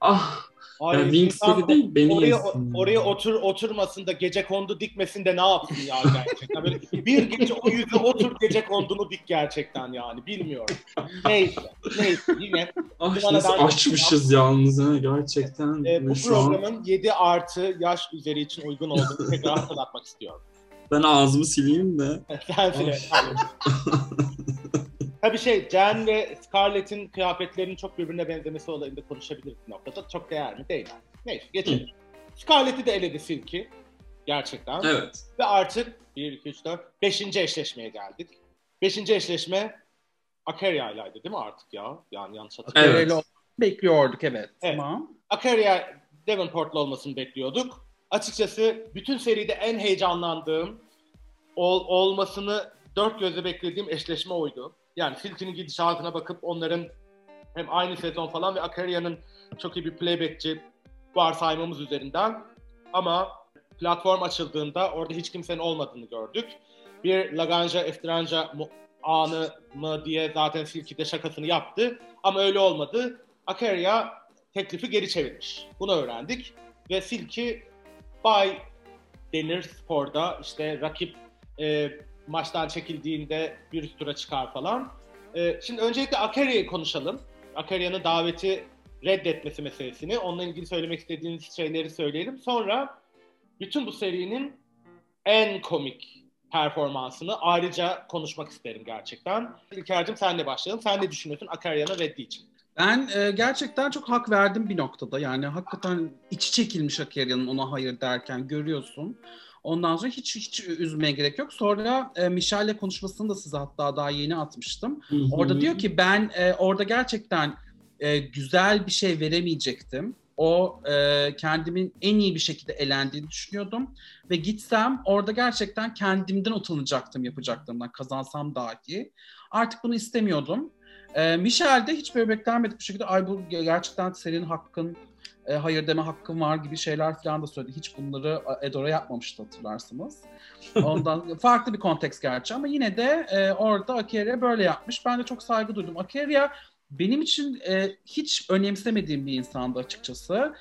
ah Ay, yani Wings insan dedi değil beni oraya, yesin. oraya otur oturmasın da gece kondu dikmesin de ne yapsın ya gerçekten. Böyle bir gece o yüze otur gece kondunu dik gerçekten yani bilmiyorum. Neyse neyse yine ah, nasıl açmışız yalnız ha gerçekten. e, bu şu an programın 7 artı yaş üzeri için uygun olduğunu tekrar hatırlatmak istiyorum. ben ağzımı sileyim de. Sen söyle. Tabii şey Jen ve Scarlett'in kıyafetlerinin çok birbirine benzemesi olayında konuşabiliriz bir noktada. Çok değer mi? Değil. Neyse geçelim. Scarlett'i de eledi Silky. Gerçekten. Evet. Ve artık 1, 2, 3, 4, 5. eşleşmeye geldik. 5. eşleşme Akaria ile'ydi değil mi artık ya? Yani yanlış hatırlamıyorum. Evet. Öyle bekliyorduk evet. Evet. Tamam. Akaria Devonport'la olmasını bekliyorduk. Açıkçası bütün seride en heyecanlandığım ol, olmasını dört gözle beklediğim eşleşme oydu. Yani Silky'nin gidişatına bakıp onların hem aynı sezon falan ve Akaria'nın çok iyi bir playbackçi varsaymamız üzerinden ama platform açıldığında orada hiç kimsenin olmadığını gördük. bir Laganja Estranca mu- anı mı diye zaten Silky de şakasını yaptı. Ama öyle olmadı. Akaria teklifi geri çevirmiş. Bunu öğrendik. Ve Silky bay denir sporda. işte rakip e, maçtan çekildiğinde bir tura çıkar falan. E, şimdi öncelikle Akaria'yı konuşalım. Akaria'nın daveti reddetmesi meselesini. Onunla ilgili söylemek istediğiniz şeyleri söyleyelim. Sonra bütün bu serinin en komik performansını ayrıca konuşmak isterim gerçekten. İlker'cim senle başlayalım. Sen ne düşünüyorsun Akaria'nın reddi için? Ben e, gerçekten çok hak verdim bir noktada. Yani hakikaten içi çekilmiş Akaria'nın ona hayır derken görüyorsun. Ondan sonra hiç hiç üzmeye gerek yok. Sonra e, Michelle'le konuşmasını da size hatta daha yeni atmıştım. Orada diyor ki ben e, orada gerçekten e, güzel bir şey veremeyecektim. O e, kendimin en iyi bir şekilde elendiğini düşünüyordum. Ve gitsem orada gerçekten kendimden utanacaktım yapacaktımdan kazansam dahi. Artık bunu istemiyordum. E, Michel de hiç böyle beklenmedik bir şekilde ay bu gerçekten senin hakkın, e, hayır deme hakkın var gibi şeyler falan da söyledi. Hiç bunları Edora yapmamıştı hatırlarsınız. Ondan farklı bir konteks gerçi ama yine de e, orada Akeria böyle yapmış. Ben de çok saygı duydum. Akeria benim için e, hiç önemsemediğim bir insandı açıkçası.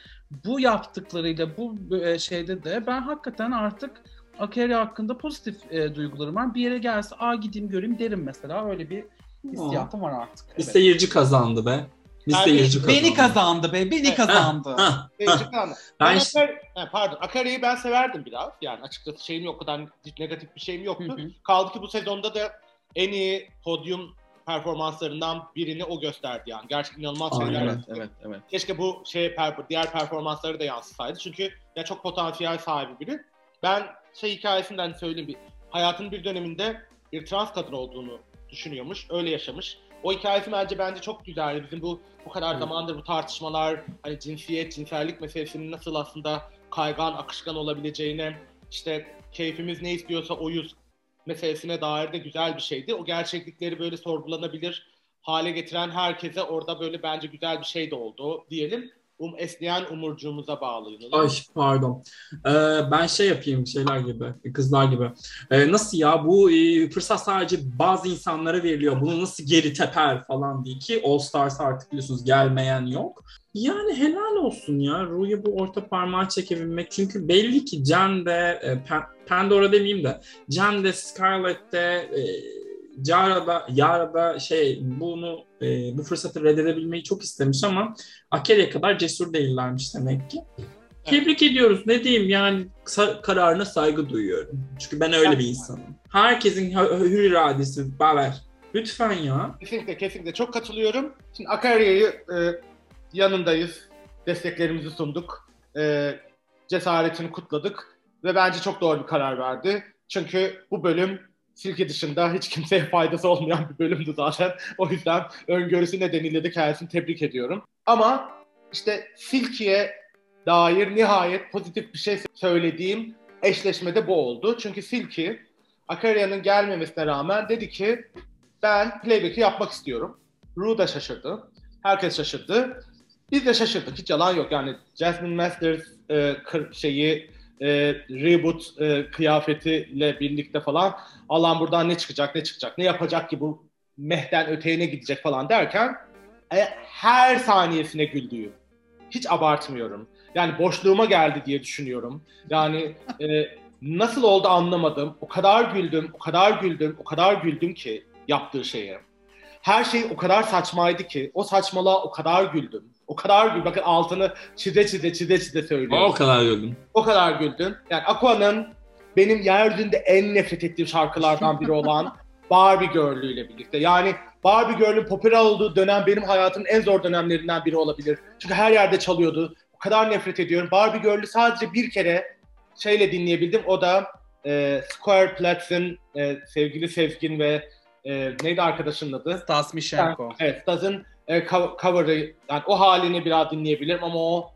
Bu yaptıklarıyla bu e, şeyde de ben hakikaten artık Akeria hakkında pozitif e, duygularım var. Bir yere gelse a gideyim göreyim derim mesela. Öyle bir hissiyatım var artık. Bir Evet. seyirci kazandı be. Bir Yani seyirci kazandı. Beni kazandı be, beni kazandı. Ha, ha. Seyirci kaldı. Ben Ben işte- Akar- ha, pardon, Akaria'yı ben severdim biraz. Yani açıkçası şeyim yok, o kadar negatif bir şeyim yoktu. Hı hı. Kaldı ki bu sezonda da en iyi podyum performanslarından birini o gösterdi yani. Gerçekten inanılmaz Aynen. şeyler Evet, yaptı. evet, evet. Keşke bu şey diğer performansları da yansısaydı. Çünkü ya çok potansiyel sahibi biri. Ben şey hikayesinden söyleyeyim bir hayatının bir döneminde bir trans kadın olduğunu düşünüyormuş. Öyle yaşamış. O hikayesi bence bence çok güzeldi. Bizim bu bu kadar Evet. zamandır bu tartışmalar hani cinsiyet, cinsellik meselesinin nasıl aslında kaygan, akışkan olabileceğine işte keyfimiz ne istiyorsa oyuz meselesine dair de güzel bir şeydi. O gerçeklikleri böyle sorgulanabilir hale getiren herkese orada böyle bence güzel bir şey de oldu diyelim. Um, esneyen umurcuğumuza bağlayın. Ay pardon. Ee, ben şey yapayım şeyler gibi, kızlar gibi. Ee, nasıl ya bu e, fırsat sadece bazı insanlara veriliyor. Bunu nasıl geri teper falan diye ki All Stars artık biliyorsunuz gelmeyen yok. Yani helal olsun ya Ru'ya bu orta parmağı çekebilmek. Çünkü belli ki Jen de, e, Pan- Pandora demeyeyim de, Jen de, Scarlett de, e, Yara'da, Yara'da şey bunu e, bu fırsatı reddedebilmeyi çok istemiş ama Akeri'ye kadar cesur değillermiş demek ki. Tebrik ediyoruz. Ne diyeyim yani kararına saygı duyuyorum. Çünkü ben öyle bir insanım. Herkesin hü- hür iradesi Baver. Lütfen ya. Kesinlikle kesinlikle çok katılıyorum. Şimdi Akaria'yı e, yanındayız. Desteklerimizi sunduk. E, cesaretini kutladık. Ve bence çok doğru bir karar verdi. Çünkü bu bölüm Silke dışında hiç kimseye faydası olmayan bir bölümdü zaten. O yüzden öngörüsü nedeniyle de kendisini tebrik ediyorum. Ama işte Silke'ye dair nihayet pozitif bir şey söylediğim eşleşmede bu oldu. Çünkü Silke Akaria'nın gelmemesine rağmen dedi ki ben playback'i yapmak istiyorum. Ru da şaşırdı. Herkes şaşırdı. Biz de şaşırdık. Hiç yalan yok. Yani Jasmine Masters e, şeyi e, reboot e, kıyafetiyle birlikte falan Allah'ım buradan ne çıkacak ne çıkacak ne yapacak ki bu mehden öteye ne gidecek falan derken e, her saniyesine güldüğüm. Hiç abartmıyorum. Yani boşluğuma geldi diye düşünüyorum. Yani e, nasıl oldu anlamadım. O kadar güldüm, o kadar güldüm, o kadar güldüm ki yaptığı şeye. Her şey o kadar saçmaydı ki o saçmalığa o kadar güldüm. O kadar gül. Bakın altını çize çize çize çize söylüyorum. O kadar gördüm. O kadar güldüm. Yani Aqua'nın benim yeryüzünde en nefret ettiğim şarkılardan biri olan Barbie Girl'ü ile birlikte. Yani Barbie Girl'ün popüler olduğu dönem benim hayatımın en zor dönemlerinden biri olabilir. Çünkü her yerde çalıyordu. O kadar nefret ediyorum. Barbie Girl'ü sadece bir kere şeyle dinleyebildim. O da e, Square Platz'in e, sevgili Sezgin ve e, neydi arkadaşının adı? Stas Michenko. Evet, Stas'ın e, co- cover'ı, yani o halini biraz dinleyebilirim ama o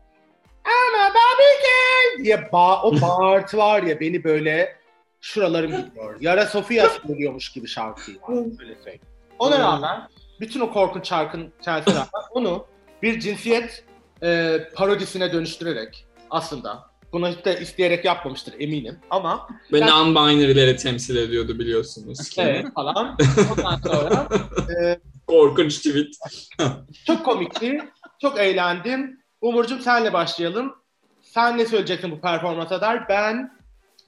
ama Barbie Girl diye ba o bağırtı var ya beni böyle şuralarım gidiyor. Yara Sofia söylüyormuş gibi şarkıyı var. Öyle söyleyeyim. Ona rağmen bütün o korkunç şarkının içerisine rağmen onu bir cinsiyet e, parodisine dönüştürerek aslında Bunu hiç de isteyerek yapmamıştır eminim ama Ve Ben- non-binary'leri temsil ediyordu biliyorsunuz ki. evet falan. Ondan sonra e, Korkunç tweet. çok komikti. Çok eğlendim. Umurcuğum senle başlayalım. Sen ne söyleyeceksin bu performansa dair? Ben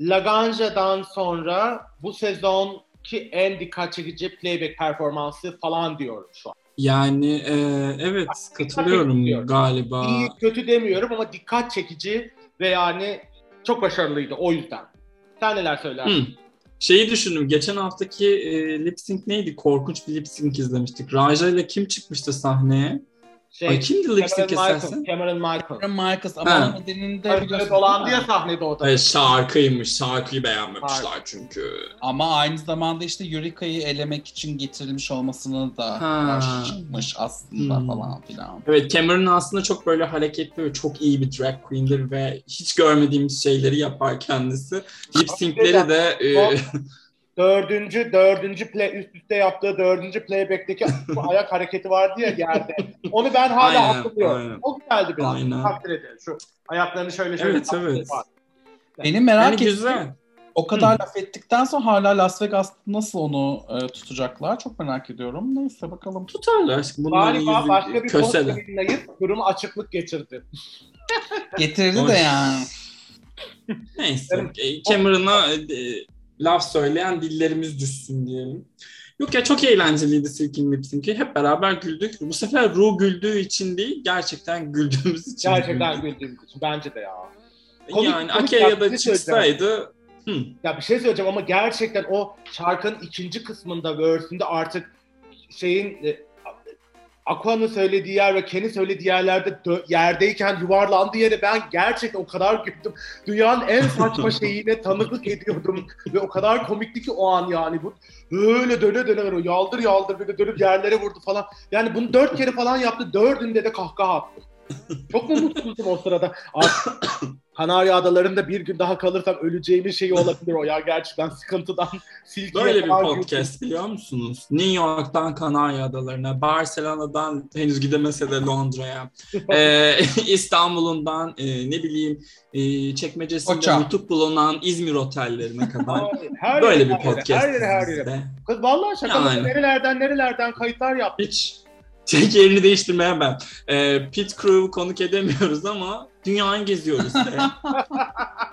Laganja'dan sonra bu sezonki en dikkat çekici playback performansı falan diyorum şu an. Yani e, evet katılıyorum galiba. İyi kötü demiyorum ama dikkat çekici ve yani çok başarılıydı o yüzden. Sen neler söylersin? Hı. Şeyi düşündüm. Geçen haftaki e, lip sync neydi? Korkunç bir lip sync izlemiştik. Raja ile kim çıkmıştı sahneye? Şey, Ay kimdi lip sync Cameron? Michael. Cameron Michael. Cameron Marcus ama Ha. onun Böyle biliyorsun. dolandı ya sahnede o da. Evet, şarkıymış. Şarkıyı beğenmemişler Şarkı. çünkü. Ama aynı zamanda işte Eureka'yı elemek için getirilmiş olmasını da karşı çıkmış aslında Hmm. falan filan. Evet Cameron aslında çok böyle hareketli ve çok iyi bir drag queen'dir ve hiç görmediğimiz şeyleri yapar kendisi. Lip sync'leri de e, Dördüncü, dördüncü play, üst üste yaptığı dördüncü playback'teki bu ayak hareketi vardı ya yerde. Onu ben hala Aynen, hatırlıyorum. aynen. O güzeldi biraz. Aynen. Takdir ederim. Şu ayaklarını şöyle şöyle Evet, evet. var. Benim merak yani ettiğim güzel. o kadar laf ettikten sonra hala Las Vegas'ta nasıl onu e, tutacaklar çok merak ediyorum. Neyse bakalım. Tutarlar aşkım. Bunların Galiba yüzü başka bir post yayınlayıp durumu açıklık geçirdi. Getirdi Hoş. de yani. Neyse. e, Cameron'a e, laf söyleyen dillerimiz düşsün diyelim. Yok ya çok eğlenceliydi Silkin Lip Sync'i. Hep beraber güldük. Bu sefer Ru güldüğü için değil, gerçekten güldüğümüz için Gerçekten güldük. güldüğümüz için. Bence de ya. Komik- yani Akeya da şey çıksaydı hı, Ya bir şey söyleyeceğim ama gerçekten o şarkının ikinci kısmında verse'ünde artık şeyin e, Aqua'nın söylediği yer ve Ken'in söylediği yerlerde yerdeyken yuvarlandığı yere ben gerçekten o kadar güldüm. Dünyanın en saçma şeyine tanıklık ediyordum ve o kadar komikti ki o an yani bu böyle döne döne böyle yaldır yaldır bir de dönüp yerlere vurdu falan. Yani bunu dört kere falan yaptı. Dördünde de kahkaha attım. Çok mu mutsuzdum o sırada? Artık Kanarya Adaları'nda bir gün daha kalırsam öleceğimin şeyi olabilir o ya gerçekten sıkıntıdan silkiye böyle bir podcast biliyor musunuz? New York'tan Kanarya Adalarına, Barcelona'dan henüz gidemese de Londra'ya, e, İstanbul'undan e, ne bileyim e, çekmecesinde nutuk bulunan İzmir otellerine kadar. Her Böyle yere, bir podcast. Her yere her yere. Kız vallahi şaka? Yani. Nerelerden nerelerden kayıtlar yaptı. Hiç tek yerini değiştirmeye ben. Ee, Pit Crew konuk edemiyoruz ama dünyayı geziyoruz. be.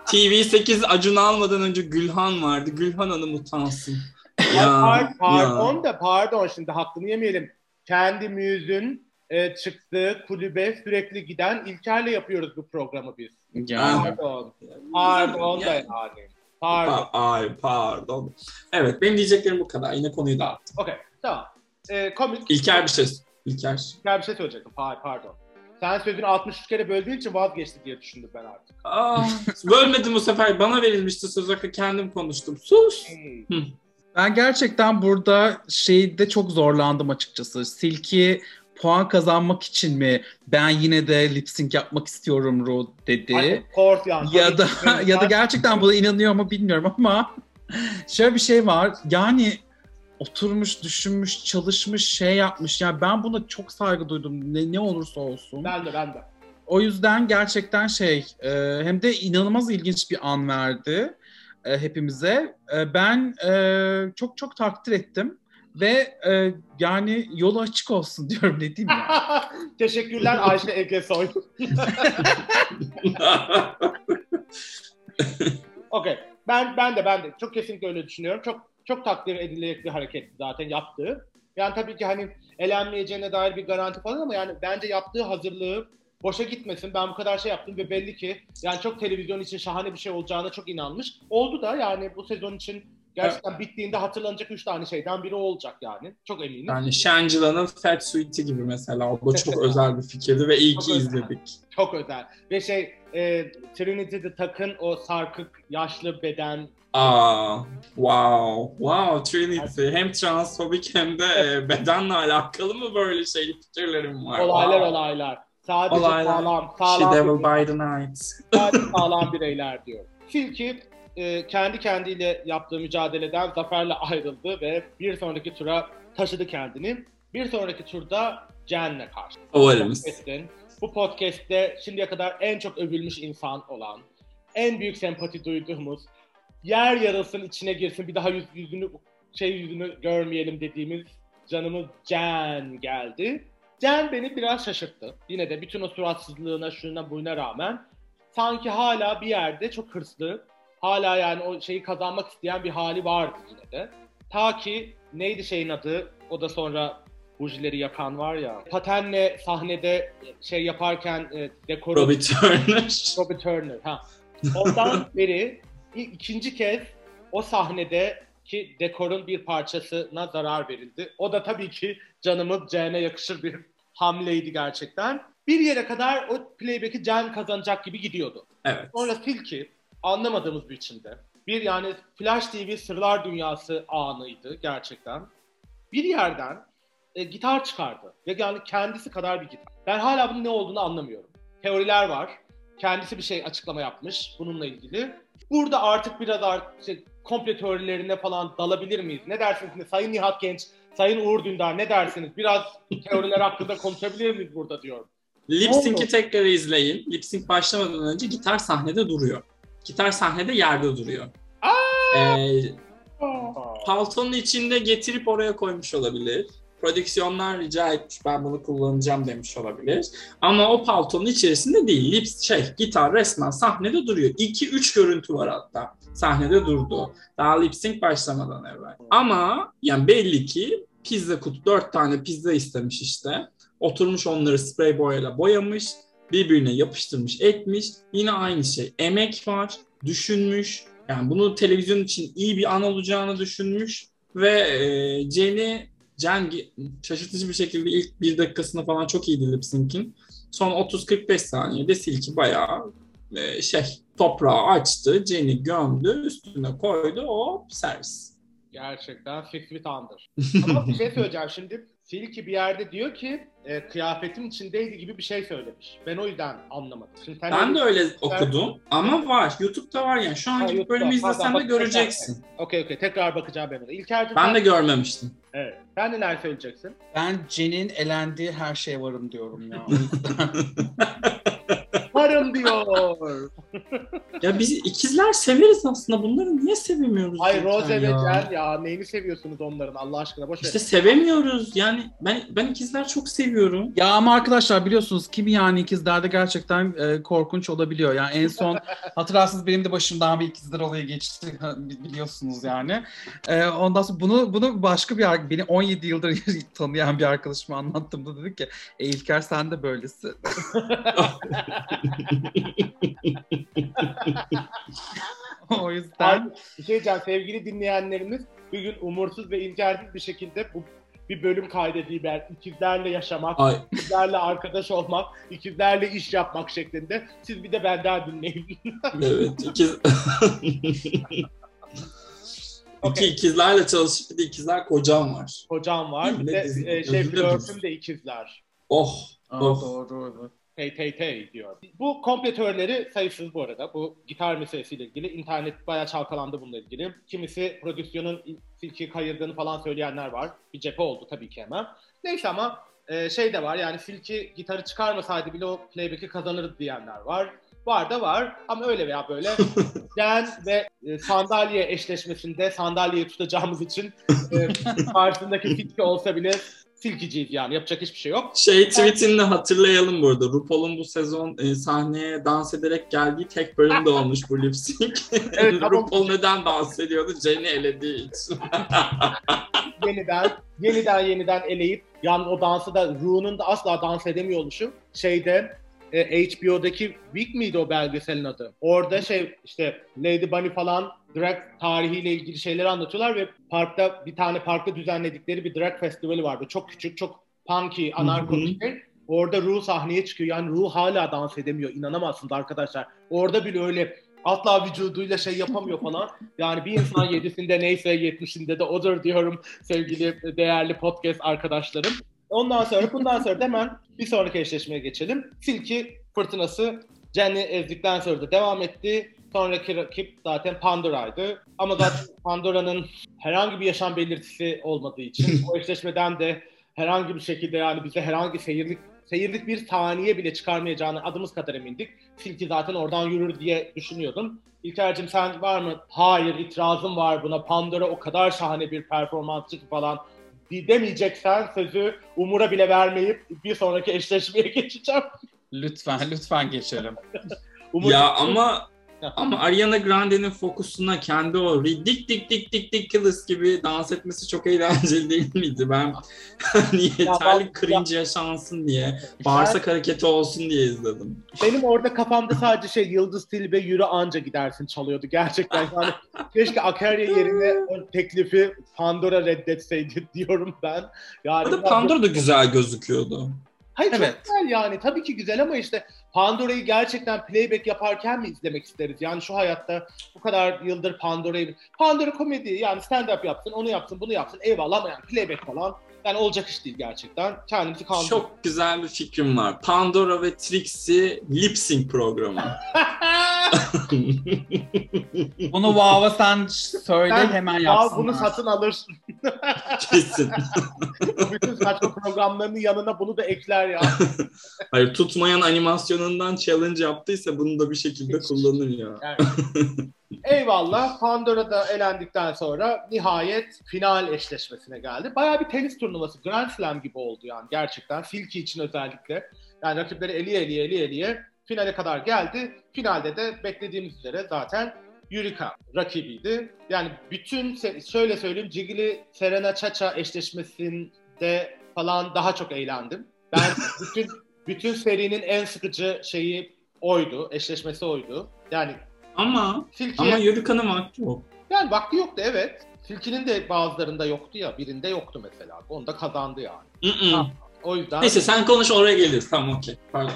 TV8 Acun almadan önce Gülhan vardı. Gülhan Hanım utansın. Par- ya. pardon da pardon şimdi hakkını yemeyelim. Kendi müzün e, çıktığı kulübe sürekli giden İlker'le yapıyoruz bu programı biz. Yani. Pardon. Pardon da yani. Pardon. Pa- Ay pardon. Evet benim diyeceklerim bu kadar. Yine konuyu dağıttım. Okey tamam. E, komik. İlker bir şey. İlker. İlker bir şey söyleyecektim. Hayır pardon. Sen sözünü 63 kere böldüğün için vazgeçti diye düşündüm ben artık. Aa, bölmedim bu sefer. Bana verilmişti söz hakkı kendim konuştum. Sus. Hmm. Ben gerçekten burada şeyde çok zorlandım açıkçası. Silki puan kazanmak için mi ben yine de lip sync yapmak istiyorum Ru dedi. Ay, yani. ya da ya da gerçekten buna inanıyor mu bilmiyorum ama şöyle bir şey var. Yani oturmuş, düşünmüş, çalışmış, şey yapmış. Yani ben buna çok saygı duydum. Ne, ne olursa olsun. Ben de ben de. O yüzden gerçekten şey e, hem de inanılmaz ilginç bir an verdi e, hepimize. E, ben e, çok çok takdir ettim ve e, yani yolu açık olsun diyorum ne diyeyim ya. Teşekkürler Ayşe Egesoy. Okey. Ben ben de ben de çok kesinlikle öyle düşünüyorum. Çok çok takdir edilecek bir hareketti zaten yaptığı. Yani tabii ki hani elenmeyeceğine dair bir garanti falan ama yani bence yaptığı hazırlığı boşa gitmesin. Ben bu kadar şey yaptım ve belli ki yani çok televizyon için şahane bir şey olacağına çok inanmış. Oldu da yani bu sezon için gerçekten bittiğinde hatırlanacak üç tane şeyden biri olacak yani. Çok eminim. Yani Shangila'nın Fat Sweet'i gibi mesela. O da çok özel bir fikirdi ve iyi Çok ki özel. izledik. Çok özel. Ve şey e, Trinity the Tuck'ın o sarkık yaşlı beden Aa, wow, wow Trinity. Hem transfobik hem de e, bedenle alakalı mı böyle şey fikirlerim var? olaylar Wow. olaylar. Sadece Olaylar. sağlam, She sağlam, devil bireyler, by the night. sadece sağlam bireyler diyor. Tilki e, kendi kendiyle yaptığı mücadeleden zaferle ayrıldı ve bir sonraki tura taşıdı kendini. Bir sonraki turda Jen'le karşı. Podcast'in, bu podcast'te şimdiye kadar en çok övülmüş insan olan, en büyük sempati duyduğumuz, yer yarılsın içine girsin bir daha yüz, yüzünü şey yüzünü görmeyelim dediğimiz canımız Can geldi. Can beni biraz şaşırttı. Yine de bütün o suratsızlığına, şuna buyuna rağmen sanki hala bir yerde çok hırslı, hala yani o şeyi kazanmak isteyen bir hali vardı yine de. Ta ki neydi şeyin adı? O da sonra bujileri yakan var ya. Patenle sahnede şey yaparken e, dekoru... Robbie Turner. Robbie Turner. Ha. Ondan beri ikinci kez o sahnede ki dekorun bir parçasına zarar verildi. O da tabii ki canımız Cen'e yakışır bir hamleydi gerçekten. Bir yere kadar o playback'i Cen kazanacak gibi gidiyordu. Evet. Sonra Silky anlamadığımız bir biçimde bir yani Flash TV Sırlar Dünyası anıydı gerçekten. Bir yerden e, gitar çıkardı ve yani kendisi kadar bir gitar. Ben hala bunun ne olduğunu anlamıyorum. Teoriler var. Kendisi bir şey açıklama yapmış bununla ilgili. Burada artık biraz artık şey, komple teorilerine falan dalabilir miyiz? Ne dersiniz? Sayın Nihat Genç, Sayın Uğur Dündar ne dersiniz? Biraz teoriler hakkında konuşabilir miyiz burada diyorum. Lip Sync'i tekrar izleyin. Lip Sync başlamadan önce gitar sahnede duruyor. Gitar sahnede yerde duruyor. Ee, paltonun içinde getirip oraya koymuş olabilir. Prodüksiyonlar rica etmiş ben bunu kullanacağım demiş olabilir. Ama o paltonun içerisinde değil. Lip, şey, gitar resmen sahnede duruyor. 2-3 görüntü var hatta. Sahnede durdu. Daha lip sync başlamadan evvel. Ama yani belli ki pizza kutu, 4 tane pizza istemiş işte. Oturmuş onları sprey boyayla boyamış. Birbirine yapıştırmış, etmiş. Yine aynı şey. Emek var, düşünmüş. Yani bunu televizyon için iyi bir an olacağını düşünmüş. Ve e, Jenny Can şaşırtıcı bir şekilde ilk bir dakikasında falan çok iyiydi lip sync'in. Son 30-45 saniyede Silki bayağı e, şey toprağı açtı, Jenny gömdü, üstüne koydu, o servis. Gerçekten Feet Under. Ama bir şey söyleyeceğim şimdi. Silky bir yerde diyor ki e, kıyafetin içindeydi gibi bir şey söylemiş. Ben o yüzden anlamadım. Şimdi ben de öyle okudum ama var. YouTube'da var yani. Şu an gidip bölümü izlesen de göreceksin. Okey okey. Tekrar bakacağım ben ona. İlker'cim ben de görmemiştim. Evet. Sen neler söyleyeceksin? Ben Jen'in elendiği her şeye varım diyorum ya. varım diyor. Ya biz ikizler severiz aslında. Bunları niye sevemiyoruz? Ay Rose ve Jen ya. Neyini seviyorsunuz onların Allah aşkına? Boş İşte sevemiyoruz. Yani ben ben ikizler çok seviyorum. Ya ama arkadaşlar biliyorsunuz kimi yani ikizlerde gerçekten e, korkunç olabiliyor. Yani en son hatırlarsınız benim de başımdan bir ikizler olayı geçti biliyorsunuz yani. E, ondan sonra bunu bunu başka bir beni 17 yıldır tanıyan bir arkadaşıma anlattığımda dedi ki e, İlker sen de böylesin. o yüzden. Bir şey diyeceğim sevgili dinleyenlerimiz bir gün umursuz ve imkansız bir şekilde bu bir bölüm kaydedeyim ben. ikizlerle yaşamak, Ay. ikizlerle arkadaş olmak, ikizlerle iş yapmak şeklinde. Siz bir de benden dinleyin. evet, ikiz... okay. İki ikizlerle çalışıp bir de ikizler kocam var. Kocam var. Bir de e, şey flörtüm de ikizler. Oh. Aa, oh. Doğru doğru. Hey diyor. Bu kompletörleri sayısız bu arada. Bu gitar meselesiyle ilgili. internet bayağı çalkalandı bununla ilgili. Kimisi prodüksiyonun silki kayırdığını falan söyleyenler var. Bir cephe oldu tabii ki hemen. Neyse ama e, şey de var yani Silki gitarı çıkarmasaydı bile o playback'i kazanırdı diyenler var. Var da var ama öyle veya böyle den ve e, sandalye eşleşmesinde sandalyeyi tutacağımız için e, karşısındaki Silki olsa bile silkiciyiz yani yapacak hiçbir şey yok. Şey tweetini de hatırlayalım burada. RuPaul'un bu sezon e, sahneye dans ederek geldiği tek bölüm de olmuş bu lip sync. evet, RuPaul neden dans ediyordu? Jenny elediği için. yeniden, yeniden yeniden eleyip yani o dansı da Ru'nun da asla dans edemiyor oluşu. Şeyde e, HBO'daki Week miydi o belgeselin adı? Orada şey işte Lady Bunny falan drag tarihiyle ilgili şeyleri anlatıyorlar ve parkta bir tane parkta düzenledikleri bir drag festivali vardı. Çok küçük, çok punky, anarko bir şey. Orada Ru sahneye çıkıyor. Yani Ru hala dans edemiyor. İnanamazsınız arkadaşlar. Orada bile öyle asla vücuduyla şey yapamıyor falan. Yani bir insan yedisinde neyse yetmişinde de odur diyorum sevgili değerli podcast arkadaşlarım. Ondan sonra bundan sonra da hemen bir sonraki eşleşmeye geçelim. Silki fırtınası Jenny ezdikten sonra da devam etti. Sonraki rakip zaten Pandora'ydı. Ama zaten Pandora'nın herhangi bir yaşam belirtisi olmadığı için o eşleşmeden de herhangi bir şekilde yani bize herhangi seyirlik seyirlik bir saniye bile çıkarmayacağını adımız kadar emindik. Silki zaten oradan yürür diye düşünüyordum. İlker'cim sen var mı? Hayır itirazım var buna. Pandora o kadar şahane bir performansçı ki falan demeyeceksen sözü Umur'a bile vermeyip bir sonraki eşleşmeye geçeceğim. Lütfen, lütfen geçelim. Umur, Ya ama ama Ariana Grande'nin fokusuna kendi o dik dik dik dik dik kılıs gibi dans etmesi çok eğlenceli değil miydi? Ben hani yeterli ben- cringe yaşansın diye, bağırsak hareketi olsun diye izledim. Benim orada kafamda sadece şey Yıldız Tilbe yürü anca gidersin çalıyordu gerçekten. Yani keşke Akarya yerine o teklifi Pandora reddetseydi diyorum ben. Yani Pandora da güzel gözüküyordu. Hayır Evet. çok güzel yani. Tabii ki güzel ama işte Pandora'yı gerçekten playback yaparken mi izlemek isteriz? Yani şu hayatta bu kadar yıldır Pandora'yı... Pandora komedi yani stand-up yapsın, onu yapsın, bunu yapsın. Eyvallah ama yani playback falan yani olacak iş değil gerçekten. Kendimizi kandırdık. Çok güzel bir fikrim var. Pandora ve Trixie lip sync programı. Bunu Vava sen söyle Ben- hemen yapsınlar. bunu satın alırsın. Kesin. Bütün saçma programlarının yanına bunu da ekler ya. Hayır tutmayan animasyonundan challenge yaptıysa bunu da bir şekilde kullanır ya. Yani. Eyvallah. Pandora da elendikten sonra nihayet final eşleşmesine geldi. Bayağı bir tenis turnuvası. Grand Slam gibi oldu yani gerçekten. Silki için özellikle. Yani rakipleri eliye eliye eliye eliye finale kadar geldi. Finalde de beklediğimiz üzere zaten Yurika rakibiydi. Yani bütün şöyle söyleyeyim Cigili Serena Chacha eşleşmesinde falan daha çok eğlendim. Ben bütün bütün serinin en sıkıcı şeyi oydu. Eşleşmesi oydu. Yani Ama Silki'ye ama Yurika'nın vakti yok. yani vakti yoktu evet. Silki'nin de bazılarında yoktu ya. Birinde yoktu mesela. Onda kazandı yani. Mm-mm. O yüzden Neyse sen konuş oraya geliriz. Tamam okey. Pardon.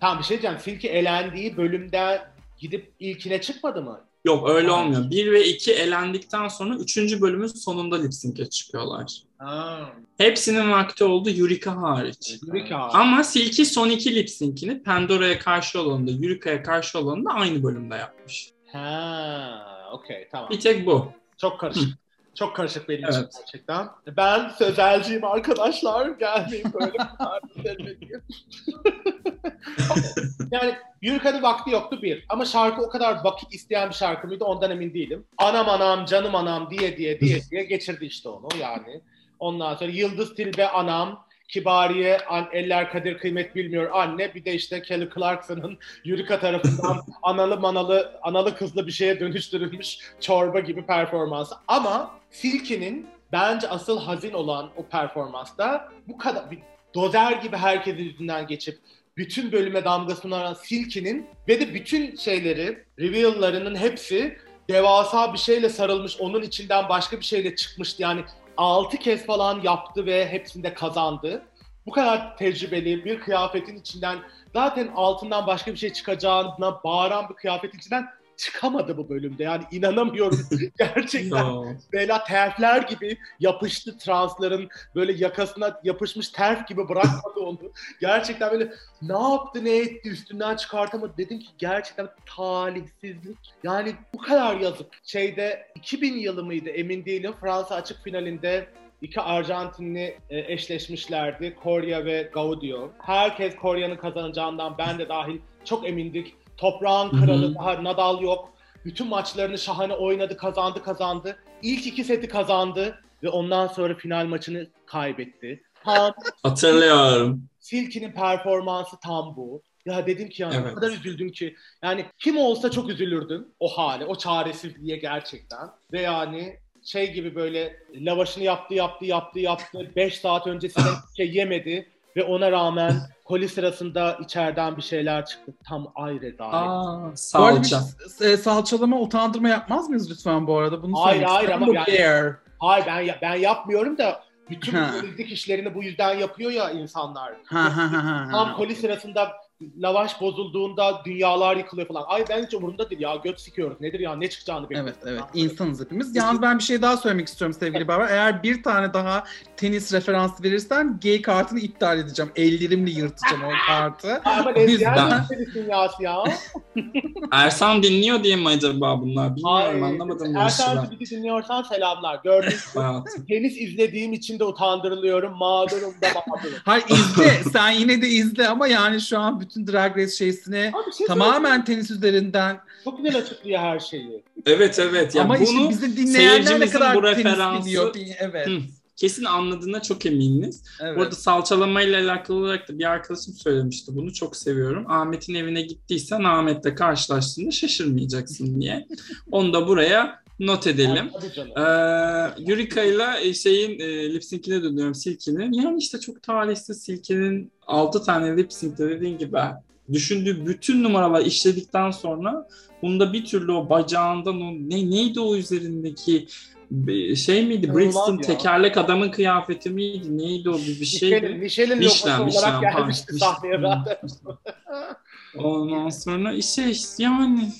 tam bir şey diyeceğim. Silki elendiği bölümde gidip ilkine çıkmadı mı? Yok öyle olmuyor. 1 ve 2 elendikten sonra 3. bölümün sonunda lip sync'e çıkıyorlar. Ha. Hepsinin vakti oldu Yurika hariç. Yurika. Ama Silky son iki lip sync'ini Pandora'ya karşı olanında, Yurika'ya karşı olanında aynı bölümde yapmış. Ha, okey tamam. Bir tek bu. Çok karışık. Çok karışık benim için Evet. gerçekten. Ben sözelciyim arkadaşlar. Gelmeyin böyle yani Yurika'nın vakti yoktu bir. Ama şarkı o kadar vakit isteyen bir şarkı mıydı ondan emin değilim. Anam anam canım anam diye diye diye diye geçirdi işte onu yani. Ondan sonra Yıldız Tilbe anam, Kibariye an, eller kadir kıymet bilmiyor anne. Bir de işte Kelly Clarkson'ın Yurika tarafından analı manalı, analı kızlı bir şeye dönüştürülmüş çorba gibi performansı. Ama Silky'nin bence asıl hazin olan o performansta bu kadar bir dozer gibi herkesin yüzünden geçip bütün bölüme damgasını vuran Silky'nin ve de bütün şeyleri, reveal'larının hepsi devasa bir şeyle sarılmış, onun içinden başka bir şeyle çıkmıştı. Yani 6 kez falan yaptı ve hepsinde kazandı. Bu kadar tecrübeli bir kıyafetin içinden zaten altından başka bir şey çıkacağına bağıran bir kıyafetin içinden çıkamadı bu bölümde. Yani inanamıyorum gerçekten. Bela terfler gibi yapıştı transların böyle yakasına yapışmış terf gibi bırakmadı onu. Gerçekten böyle ne yaptı ne etti üstünden çıkartamadı. Dedim ki gerçekten talihsizlik. Yani bu kadar yazık. Şeyde 2000 yılı mıydı emin değilim. Fransa açık finalinde iki Arjantinli e, eşleşmişlerdi. Korya ve Gaudio. Herkes Korya'nın kazanacağından ben de dahil çok emindik. Toprağın kralı daha Nadal yok. Bütün maçlarını şahane oynadı, kazandı, kazandı. İlk iki seti kazandı ve ondan sonra final maçını kaybetti. Tam Hatırlıyorum. Silky'nin performansı tam bu. Ya dedim ki yani Evet. o kadar üzüldüm ki. Yani kim olsa çok üzülürdüm o hale, o çaresizliğe gerçekten. Ve yani şey gibi böyle lavaşını yaptı, yaptı, yaptı, yaptı. 5 saat öncesinden hiçbir şey yemedi. Ve ona rağmen koli sırasında içeriden bir şeyler çıktı. Tam ay rezalet. Aa, salça. e, salçalama, utandırma yapmaz mıyız lütfen bu arada? Bunu Hayır, hayır ama Bu yani-. Hayır ben ben yapmıyorum da bütün Ha. temizlik işlerini bu yüzden yapıyor ya insanlar. Ha ha ha ha. Tam ha. koli sırasında lavaş bozulduğunda dünyalar yıkılıyor falan. Ay ben hiç umurumda değil ya göt sikiyoruz. Nedir ya ne çıkacağını bekliyoruz. Evet evet insanız hepimiz. Yalnız ben bir şey daha söylemek istiyorum sevgili Barbar. Eğer bir tane daha tenis referansı verirsen gay kartını iptal edeceğim. Ellerimle yırtacağım o kartı. Ama lezbiyen bir dünyası ya. Ersan dinliyor diye mi acaba bunlar? Bilmiyorum Ay, anlamadım Ersan bizi dinliyorsan selamlar. Gördüğünüz gibi tenis izlediğim için de utandırılıyorum. Mağdurum da mağdurum. Hayır izle. Sen yine de izle ama yani şu an bütün Drag Race bir şey tamamen tenis üzerinden Çok güzel açıklıyor her şeyi. Evet evet. Ya ama bunu işte bizi dinleyenler ne seyircimizin kadar bu tenis referansı- biliyor. diye- Evet. Hı. kesin anladığına çok eminiz. evet. Bu arada salçalamayla alakalı olarak da bir arkadaşım söylemişti. Bunu çok seviyorum. Ahmet'in evine gittiysen Ahmet'le karşılaştığında şaşırmayacaksın diye. Onu da buraya not edelim. Ee, Yurika ile şeyin e, lip sync'ine dönüyorum Silky'nin. Yani işte çok talihsiz Silky'nin 6 tane lip sync'te dediğin gibi düşündüğü bütün numaralar işledikten sonra bunda bir türlü o bacağından o ne neydi o üzerindeki bir şey miydi? Brixton tekerlek adamın kıyafeti miydi? Neydi o bir, şeydi. Michelin logosu olarak gelmişti sahneye zaten. Ondan sonra şey yani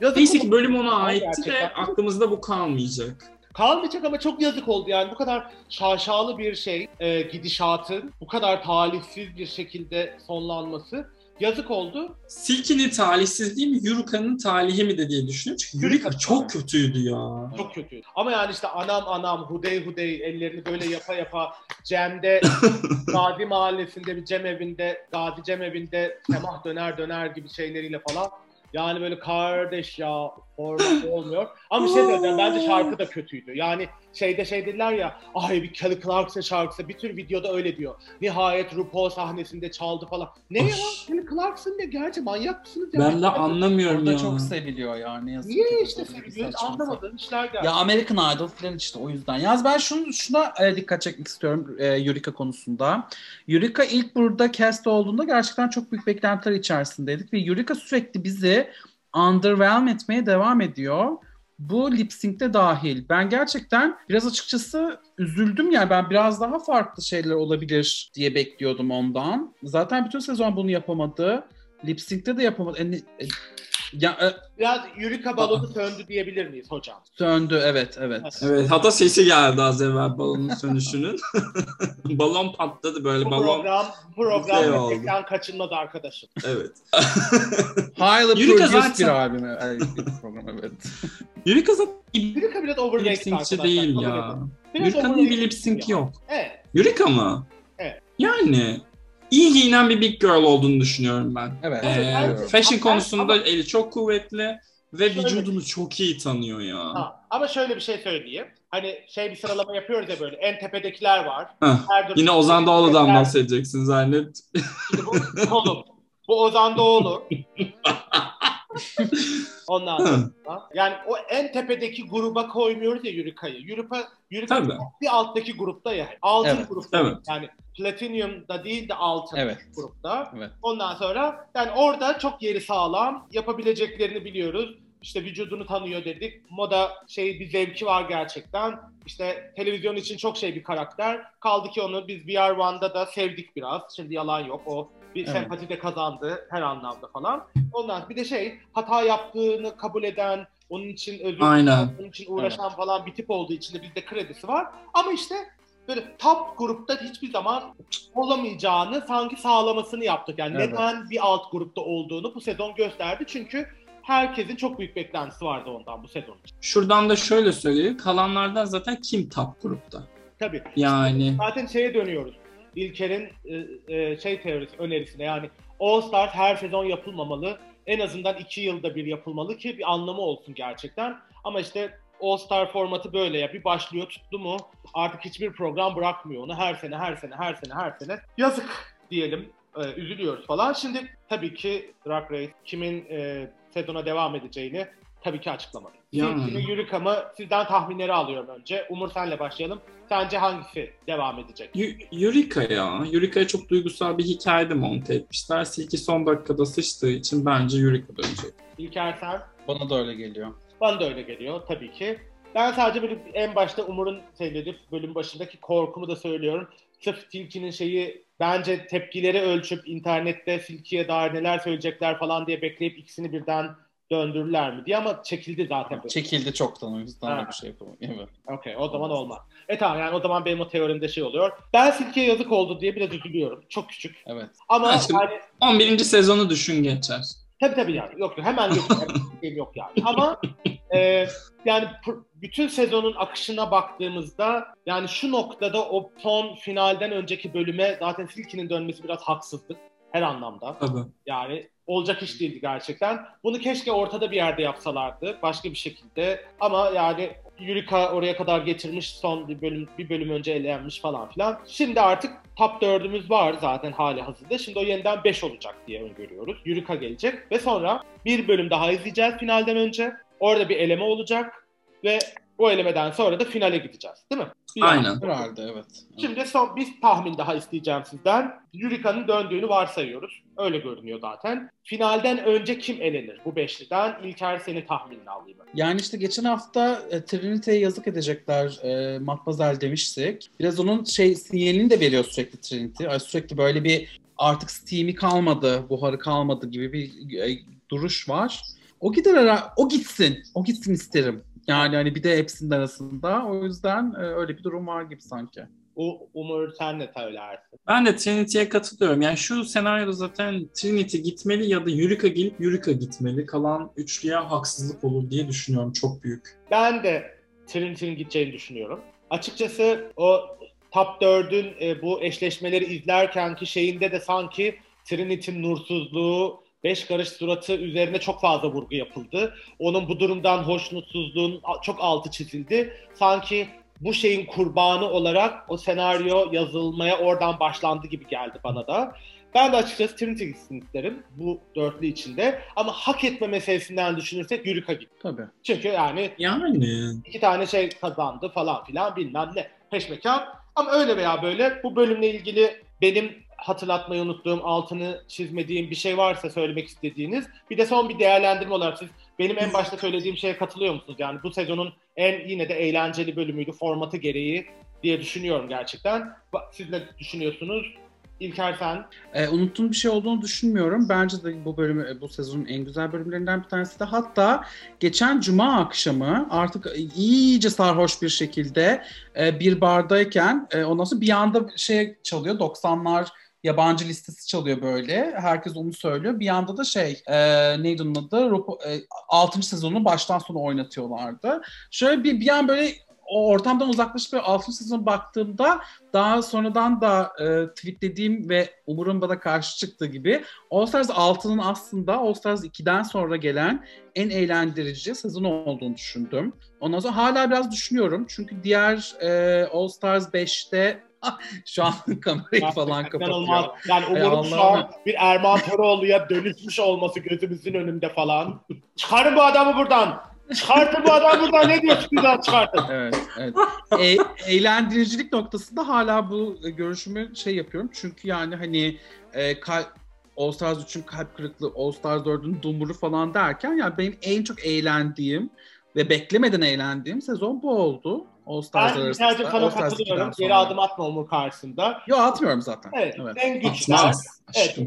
Yazık neyse ki bölüm ona aitti Gerçekten. ve aklımızda bu kalmayacak. Kalmayacak ama çok yazık oldu yani bu kadar şaşalı bir şey e, gidişatın bu kadar talihsiz bir şekilde sonlanması yazık oldu. Silky'nin talihsizliği mi, Yurika'nın talihi mi de diye düşünüyorum. Çünkü Yurika Yurika çok kötüydü ya. Çok kötü. Ama yani işte anam anam hudey hudey ellerini böyle yapa yapa Cem'de Gazi Mahallesi'nde bir Cem evinde Gazi Cem evinde semah döner döner gibi şeyleriyle falan. Yani böyle kardeş ya format olmuyor. Ama bir şey söyleyeceğim bence şarkı da kötüydü. Yani şeyde şey dediler ya ay bir Kelly Clarkson şarkısı bir tür videoda öyle diyor. Nihayet RuPaul sahnesinde çaldı falan. Ne ya. Kelly Clarkson ne gerçi manyak mısınız ya? Ben de anlamıyorum Orada ya. çok seviliyor ya ne yazık Niye ki. işte seviliyor? Anlamadığım işler geldi. Ya American Idol falan işte o yüzden. Yalnız ben şunu, şuna e, dikkat çekmek istiyorum e, Yurika konusunda. Yurika ilk burada cast olduğunda gerçekten çok büyük beklentiler içerisindeydik ve Yurika sürekli bizi underwhelm etmeye devam ediyor. Bu lip sync'te dahil. Ben gerçekten biraz açıkçası üzüldüm yani ben biraz daha farklı şeyler olabilir diye bekliyordum ondan. Zaten bütün sezon bunu yapamadı. Lip sync'te de yapamadı. E, ya, e, Biraz Yurika balonu söndü diyebilir miyiz hocam? söndü evet evet. Evet, hatta sesi geldi az evvel balonun sönüşünün. balon patladı böyle Bu balon. program, bu program Şey oldu. meslekten kaçınmadı arkadaşım. Evet. Highly Yurika produced zaten- bir. Ay, bir program evet. Yurika zaten bir Yurika biraz lip overrated sync'çi arkadaşlar. değil kabul ya. edin. Biraz Yurika'nın overrated bir lip sync ya. yok. Evet. Yurika mı? Evet. Yani iyi giyinen bir big girl olduğunu düşünüyorum ben. Evet. Ee, Evet. fashion Ama- konusunda ama- eli çok kuvvetli ve Şöyle- vücudunu çok iyi tanıyor ya. Ha, ama şöyle bir şey söyleyeyim. Hani şey bir sıralama yapıyoruz ya böyle. En tepedekiler var. Heh, Yine Ozan Doğulu'dan bahsedeceksin zannet. Şimdi bu kolum. Bu Ozan Doğulu. Ondan sonra. Yani o en tepedeki gruba koymuyoruz ya Yurika'yı. Yurika, Yurika bir alttaki grupta ya. Altın Evet, grupta. evet. Yani Platinum'da değil de altın Evet. grupta. Evet. Ondan sonra yani orada çok yeri sağlam. Yapabileceklerini biliyoruz. İşte vücudunu tanıyor dedik. Moda şey bir zevki var gerçekten. İşte televizyon için çok şey bir karakter. Kaldı ki onu biz VR One'da da sevdik biraz. Şimdi yalan yok. O bir Evet. sempati de kazandı her anlamda falan. Ondan bir de şey hata yaptığını kabul eden, onun için özür dileyen, onun için uğraşan falan bir tip olduğu için de bizde kredisi var. Ama işte böyle top grupta hiçbir zaman olamayacağını sanki sağlamasını yaptık. Yani Evet. neden bir alt grupta olduğunu bu sezon gösterdi. Çünkü herkesin çok büyük beklentisi vardı ondan bu sezon için. Şuradan da şöyle söyleyeyim. Kalanlardan zaten kim top grupta? Tabii. Yani Zaten şeye dönüyoruz. İlker'in e, e, şey teorisi, önerisine yani All Stars her sezon yapılmamalı. En azından iki yılda bir yapılmalı ki bir anlamı olsun gerçekten. Ama işte All Star formatı böyle ya. Bir başlıyor tuttu mu artık hiçbir program bırakmıyor onu. Her sene, her sene, her sene, her sene. Yazık diyelim. e, üzülüyoruz falan. Şimdi tabii ki Drag Race kimin e, sezona devam edeceğini tabii ki açıklamadı. Yani. Yurika mı? Sizden tahminleri alıyorum önce. Umur senle başlayalım. Sence hangisi devam edecek? Y- Yurika ya. Yurika'ya çok duygusal bir hikayede monte etmişler. Silky son dakikada sıçtığı için bence Yurika dönecek. İlker sen? Bana da öyle geliyor. Bana da öyle geliyor tabii ki. Ben sadece böyle en başta Umur'un söylediği bölüm başındaki korkumu da söylüyorum. sırf Tilki'nin şeyi bence tepkileri ölçüp internette Silki'ye dair neler söyleyecekler falan diye bekleyip ikisini birden döndürürler mi diye ama çekildi zaten. Çekildi çoktan o yüzden bir şey. Evet. Okey o zaman olmaz. E tamam yani o zaman benim o teorimde şey oluyor. Ben Silki'ye yazık oldu diye biraz üzülüyorum. Çok küçük. Evet. Ama şimdi- yani 11. sezonu düşün geçer. Tabii tabii yani. Yok yok hemen yok. Hemen yok yani. Ama e, yani bütün sezonun akışına baktığımızda yani şu noktada o son finalden önceki bölüme zaten Silky'nin dönmesi biraz haksızlık her anlamda. Tabii. Yani olacak iş değildi gerçekten. Bunu keşke ortada bir yerde yapsalardı. Başka bir şekilde. Ama yani Yurika oraya kadar getirmiş son bir bölüm bir bölüm önce elenmiş falan filan. Şimdi artık top 4'ümüz var zaten hali hazırda. Şimdi o yeniden 5 olacak diye öngörüyoruz. Yurika gelecek ve sonra bir bölüm daha izleyeceğiz finalden önce. Orada bir eleme olacak ve o elemeden sonra da finale gideceğiz. Değil mi? Bir Aynen. Herhalde evet. Şimdi son bir tahmin daha isteyeceğim sizden. Yurika'nın döndüğünü varsayıyoruz. Öyle görünüyor zaten. Finalden önce kim elenir bu beşliden? İlker senin tahminini alayım. Yani işte geçen hafta e, Trinity'ye yazık edecekler e, Matmazel demiştik. Biraz onun şey sinyalini de veriyor sürekli Trinity. Ay, sürekli böyle bir artık steam'i kalmadı, buharı kalmadı gibi bir e, duruş var. O gider ara, o gitsin. O gitsin isterim. Yani hani bir de hepsinin arasında. O yüzden e, öyle bir durum var gibi sanki. U Umur sen ne söylersin? Ben de Trinity'ye katılıyorum. Yani şu senaryoda zaten Trinity gitmeli ya da Yurika gelip Yurika gitmeli. Kalan üçlüye haksızlık olur diye düşünüyorum. Çok büyük. Ben de Trinity'nin gideceğini düşünüyorum. Açıkçası o Top 4'ün e, bu eşleşmeleri izlerkenki şeyinde de sanki Trinity'nin nursuzluğu, beş karış suratı üzerine çok fazla vurgu yapıldı. Onun bu durumdan hoşnutsuzluğun çok altı çizildi. Sanki bu şeyin kurbanı olarak o senaryo yazılmaya oradan başlandı gibi geldi bana da. Ben de açıkçası Trinity gitsin isterim bu dörtlü içinde. Ama hak etme meselesinden düşünürsek Yurika git. Tabii. Çünkü yani Yani iki tane şey kazandı falan filan bilmem ne peşmekan. Ama öyle veya böyle bu bölümle ilgili benim hatırlatmayı unuttuğum, altını çizmediğim bir şey varsa söylemek istediğiniz. Bir de son bir değerlendirme olarak siz benim en başta söylediğim şeye katılıyor musunuz? Yani bu sezonun en yine de eğlenceli bölümüydü formatı gereği diye düşünüyorum gerçekten. Siz ne düşünüyorsunuz? İlker sen. E, unuttuğum bir şey olduğunu düşünmüyorum. Bence de bu bölümü, e, bu sezonun en güzel bölümlerinden bir tanesi de. Hatta geçen cuma akşamı artık iyice sarhoş bir şekilde e, bir bardayken e, ondan sonra bir anda şey çalıyor 90'lar yabancı listesi çalıyor böyle. Herkes onu söylüyor. Bir yanda da şey e, neydi onun adı? Rupo- e, 6. sezonu baştan sona oynatıyorlardı. Şöyle bir, bir an böyle o ortamdan uzaklaşıp böyle 6. sezon baktığımda daha sonradan da e, tweetlediğim ve Umur'un bana karşı çıktığı gibi All Stars 6'nın aslında All Stars 2'den sonra gelen en eğlendirici sezon olduğunu düşündüm. Ondan sonra hala biraz düşünüyorum. Çünkü diğer e, All Stars 5'te şu an kamerayı falan kapatıyor. Yani Umur'un şu an bir Erman Toroğlu'ya dönüşmüş olması gözümüzün önünde falan. Çıkarın bu adamı buradan. Çıkartın bu adamı buradan. Ne diyorsunuz güzel çıkartın. Evet, evet. E- eğlendiricilik noktasında hala bu görüşümü şey yapıyorum. Çünkü yani hani e, kal- All Stars 3'ün kalp kırıklığı, All Stars 4'ün dumuru falan derken yani benim en çok eğlendiğim ve beklemeden eğlendiğim sezon bu oldu. All Stars Ben sadece sana katılıyorum. 2'den Geri adım atma Umur karşısında. Yo atmıyorum zaten. Evet, Evet. en güçler. atmaz. Evet.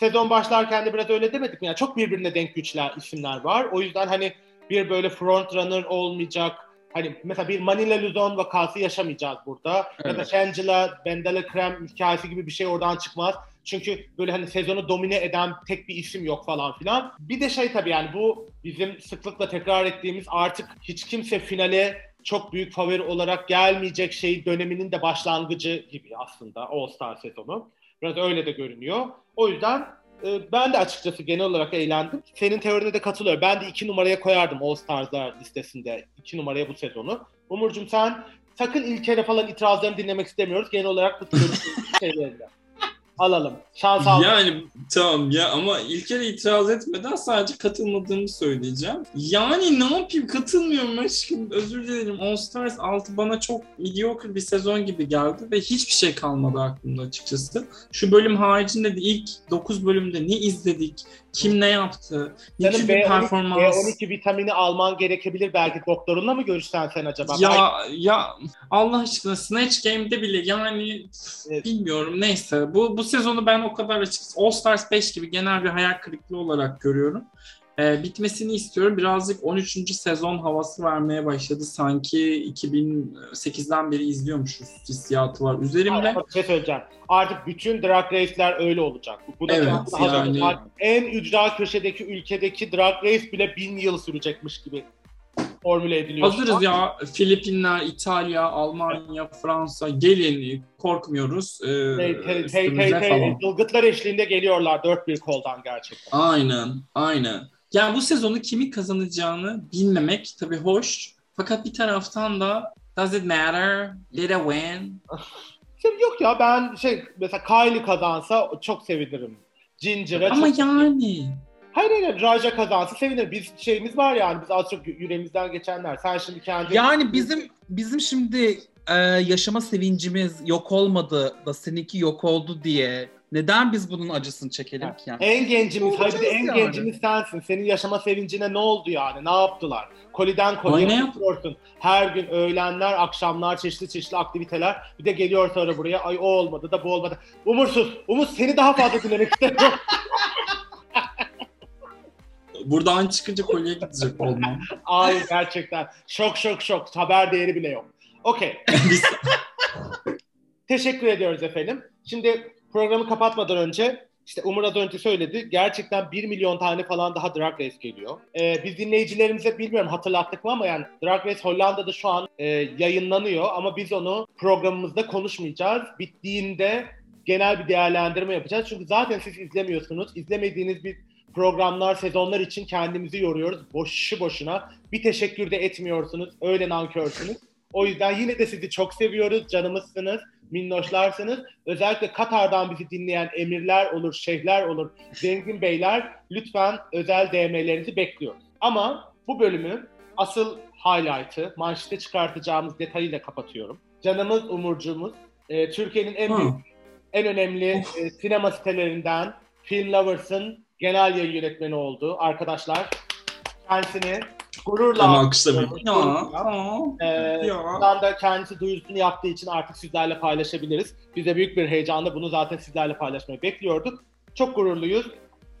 Sezon başlarken de biraz öyle demedik mi? Yani çok birbirine denk güçler isimler var. O yüzden hani bir böyle front runner olmayacak. Hani mesela bir Manila Luzon vakası yaşamayacağız burada. Ya da Evet. Shangela, Bendela Krem hikayesi gibi bir şey oradan çıkmaz. Çünkü böyle hani sezonu domine eden tek bir isim yok falan filan. Bir de şey tabii yani bu bizim sıklıkla tekrar ettiğimiz artık hiç kimse finale çok büyük favori olarak gelmeyecek şey döneminin de başlangıcı gibi aslında All Star sezonu. Biraz öyle de görünüyor. O yüzden e, ben de açıkçası genel olarak eğlendim. Senin teorine de katılıyorum. Ben de iki numaraya koyardım All Stars'lar listesinde. iki numaraya bu sezonu. Umurcuğum sen sakın İlker'e falan itirazlarını dinlemek istemiyoruz. Genel olarak bu şeylerinde. Alalım. Şans al. Yani tamam ya ama İlker itiraz etmeden sadece katılmadığımı söyleyeceğim. Yani ne yapayım katılmıyorum aşkım özür dilerim. All Stars 6 bana çok mediocre bir sezon gibi geldi ve hiçbir şey kalmadı aklımda açıkçası. Şu bölüm haricinde de ilk 9 bölümde ne izledik, kim ne yaptı, hiçbir B12, performans... B12 vitamini alman gerekebilir belki doktorunla mı görüşsen sen acaba? Ya ya Allah aşkına Snatch Game'de bile yani Evet. bilmiyorum neyse. Bu bu sezonu ben o kadar açıkçası All Stars 5 gibi genel bir hayal kırıklığı olarak görüyorum. Ee, bitmesini istiyorum. Birazcık 13. sezon havası vermeye başladı. Sanki 2008'den beri izliyormuşuz hissiyatı var üzerimde. Ama bir şey söyleyeceğim. Artık bütün drag race'ler öyle olacak. Bu da Evet, yani- En ücra köşedeki ülkedeki drag race bile bin yıl sürecekmiş gibi formüle ediliyor. Hazırız ya. Filipinler, İtalya, Almanya, Fransa gelin korkmuyoruz. Ee, Hey, hey, hey, hey, hey, Ilgıtlar eşliğinde geliyorlar dört bir koldan gerçekten. Aynen, aynen. Yani bu sezonu kimin kazanacağını bilmemek tabii hoş. Fakat bir taraftan da does it matter? Let it win. Şimdi yok ya ben şey mesela Kylie kazansa çok sevinirim. Ginger'a Ama çok... yani Hayır hayır Raja kazansa sevinirim. Biz şeyimiz var yani biz az çok yüreğimizden geçenler. Sen şimdi kendi... Yani bizim bizim şimdi e, yaşama sevincimiz yok olmadı da seninki yok oldu diye neden biz bunun acısını çekelim ki yani? En gencimiz, hayır bir de en yani. gencimiz sensin. Senin yaşama sevincine ne oldu yani? Ne yaptılar? Koliden kolye yapıyorsun. Her gün öğlenler, akşamlar, çeşitli çeşitli aktiviteler. Bir de geliyor sonra buraya ay o olmadı da bu olmadı. Umursuz. Umut seni daha fazla dinlemek istemiyorum. buradan çıkınca kolye gidecek olmam. ay gerçekten. Şok şok şok. Haber değeri bile yok. Okey. Biz- Teşekkür ediyoruz efendim. Şimdi programı kapatmadan önce işte Umur az önce söyledi. Gerçekten 1 milyon tane falan daha Drag Race geliyor. Ee, biz dinleyicilerimize bilmiyorum hatırlattık mı ama yani Drag Race Hollanda'da şu an e, yayınlanıyor ama biz onu programımızda konuşmayacağız. Bittiğinde genel bir değerlendirme yapacağız. Çünkü zaten siz izlemiyorsunuz. İzlemediğiniz bir programlar, sezonlar için kendimizi yoruyoruz. Boşu boşuna. Bir teşekkür de etmiyorsunuz. Öyle nankörsünüz. O yüzden yine de sizi çok seviyoruz. Canımızsınız minnoşlarsınız. Özellikle Katar'dan bizi dinleyen emirler olur, şeyhler olur, zengin beyler lütfen özel DM'lerinizi bekliyoruz. Ama bu bölümü asıl highlight'ı, manşete çıkartacağımız detayıyla kapatıyorum. Canımız Umurcuğumuz, e, Türkiye'nin en büyük, en önemli e, sinema sitelerinden Film Lovers'ın genel yayın yönetmeni oldu. Arkadaşlar kendisini gururla Ama alkışla bir. alkışlıyoruz, Ya, aa, Ee, ya. Buradan da kendisi duyurusunu yaptığı için artık sizlerle paylaşabiliriz. Biz de büyük bir heyecanla bunu zaten sizlerle paylaşmayı bekliyorduk. Çok gururluyuz.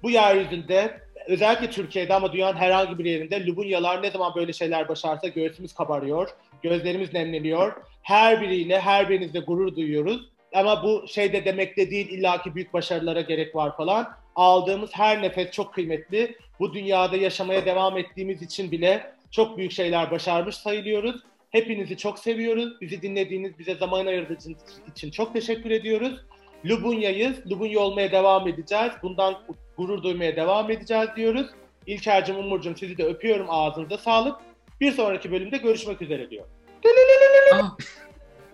Bu yeryüzünde özellikle Türkiye'de ama dünyanın herhangi bir yerinde Lubunyalar ne zaman böyle şeyler başarsa göğsümüz kabarıyor, gözlerimiz nemleniyor. Her biriyle, her birinizle gurur duyuyoruz. Ama bu şey de demek de değil illaki büyük başarılara gerek var falan. Aldığımız her nefes çok kıymetli. Bu dünyada yaşamaya devam ettiğimiz için bile çok büyük şeyler başarmış sayılıyoruz. Hepinizi çok seviyoruz. Bizi dinlediğiniz, bize zaman ayırdığınız için çok teşekkür ediyoruz. Lubunya'yız. Lubunya olmaya devam edeceğiz. Bundan gurur duymaya devam edeceğiz diyoruz. İlker'cim, Umur'cum sizi de öpüyorum. Ağzınıza sağlık. Bir sonraki bölümde görüşmek üzere diyor.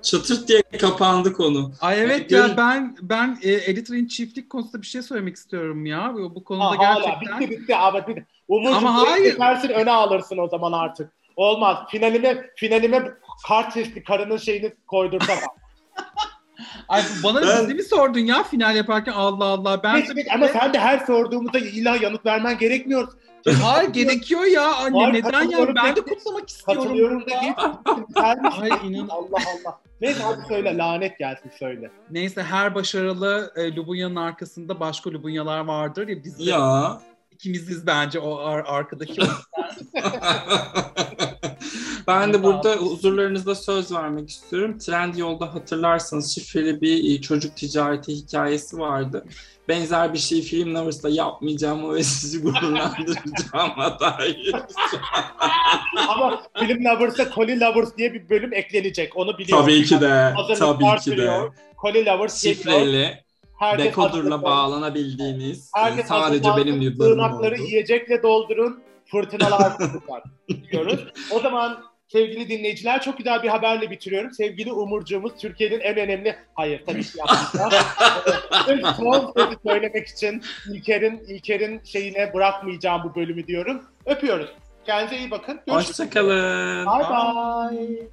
Çatırt diye kapandı konu. Ay evet Görün- ya ben ben e, editörün çiftlik konusunda bir şey söylemek istiyorum ya. Bu bu konuda Ha, hala gerçekten. bitti bitti ama bitti. Umur'cum Ama hayır. kesersin, öne alırsın o zaman artık. Olmaz. Finalime finalime kart sesli karının şeyini koydurtamam. Ay bana Ben- mi sordun ya final yaparken Allah Allah ben Hiç- hiç- ama sen de her sorduğumuzda illa yanıt vermen gerekmiyor. Hayır gerekiyor ya anne Var, neden ya ben de kutlamak istiyorum. Katılıyorum da. Ay inan. Allah Allah. Neyse hadi söyle lanet gelsin söyle. Neyse her başarılı e, Lubunya'nın arkasında başka Lubunyalar vardır ya biz de ya. ikimiziz bence o ar- arkadaki ben de burada huzurlarınızda söz vermek istiyorum. Trendyol'da hatırlarsanız şifreli bir e, çocuk ticareti hikayesi vardı. Benzer bir şey Film Lovers'da yapmayacağımı ve sizi gururlandıracağıma dair. Ama Film Lovers'a Collie Lovers diye bir bölüm eklenecek. Onu biliyorum. tabii ki de, Hazırlıklar tabii ki de. Collie Lovers. Şifreli, Herkes dekodurla bağlanabildiğiniz, Herkes sadece benim yıllarım oldu. yiyecekle doldurun. Fırtınalar var diyoruz. O zaman sevgili dinleyiciler çok güzel bir haberle bitiriyorum. Sevgili Umurcuğumuz Türkiye'nin en önemli... Hayır tabii ki yapmayacağım. Son sözü söylemek için İlker'in İlker'in şeyine bırakmayacağım bu bölümü diyorum. Öpüyoruz. Kendinize iyi bakın. Görüşürüz. Hoşçakalın. Bye bye.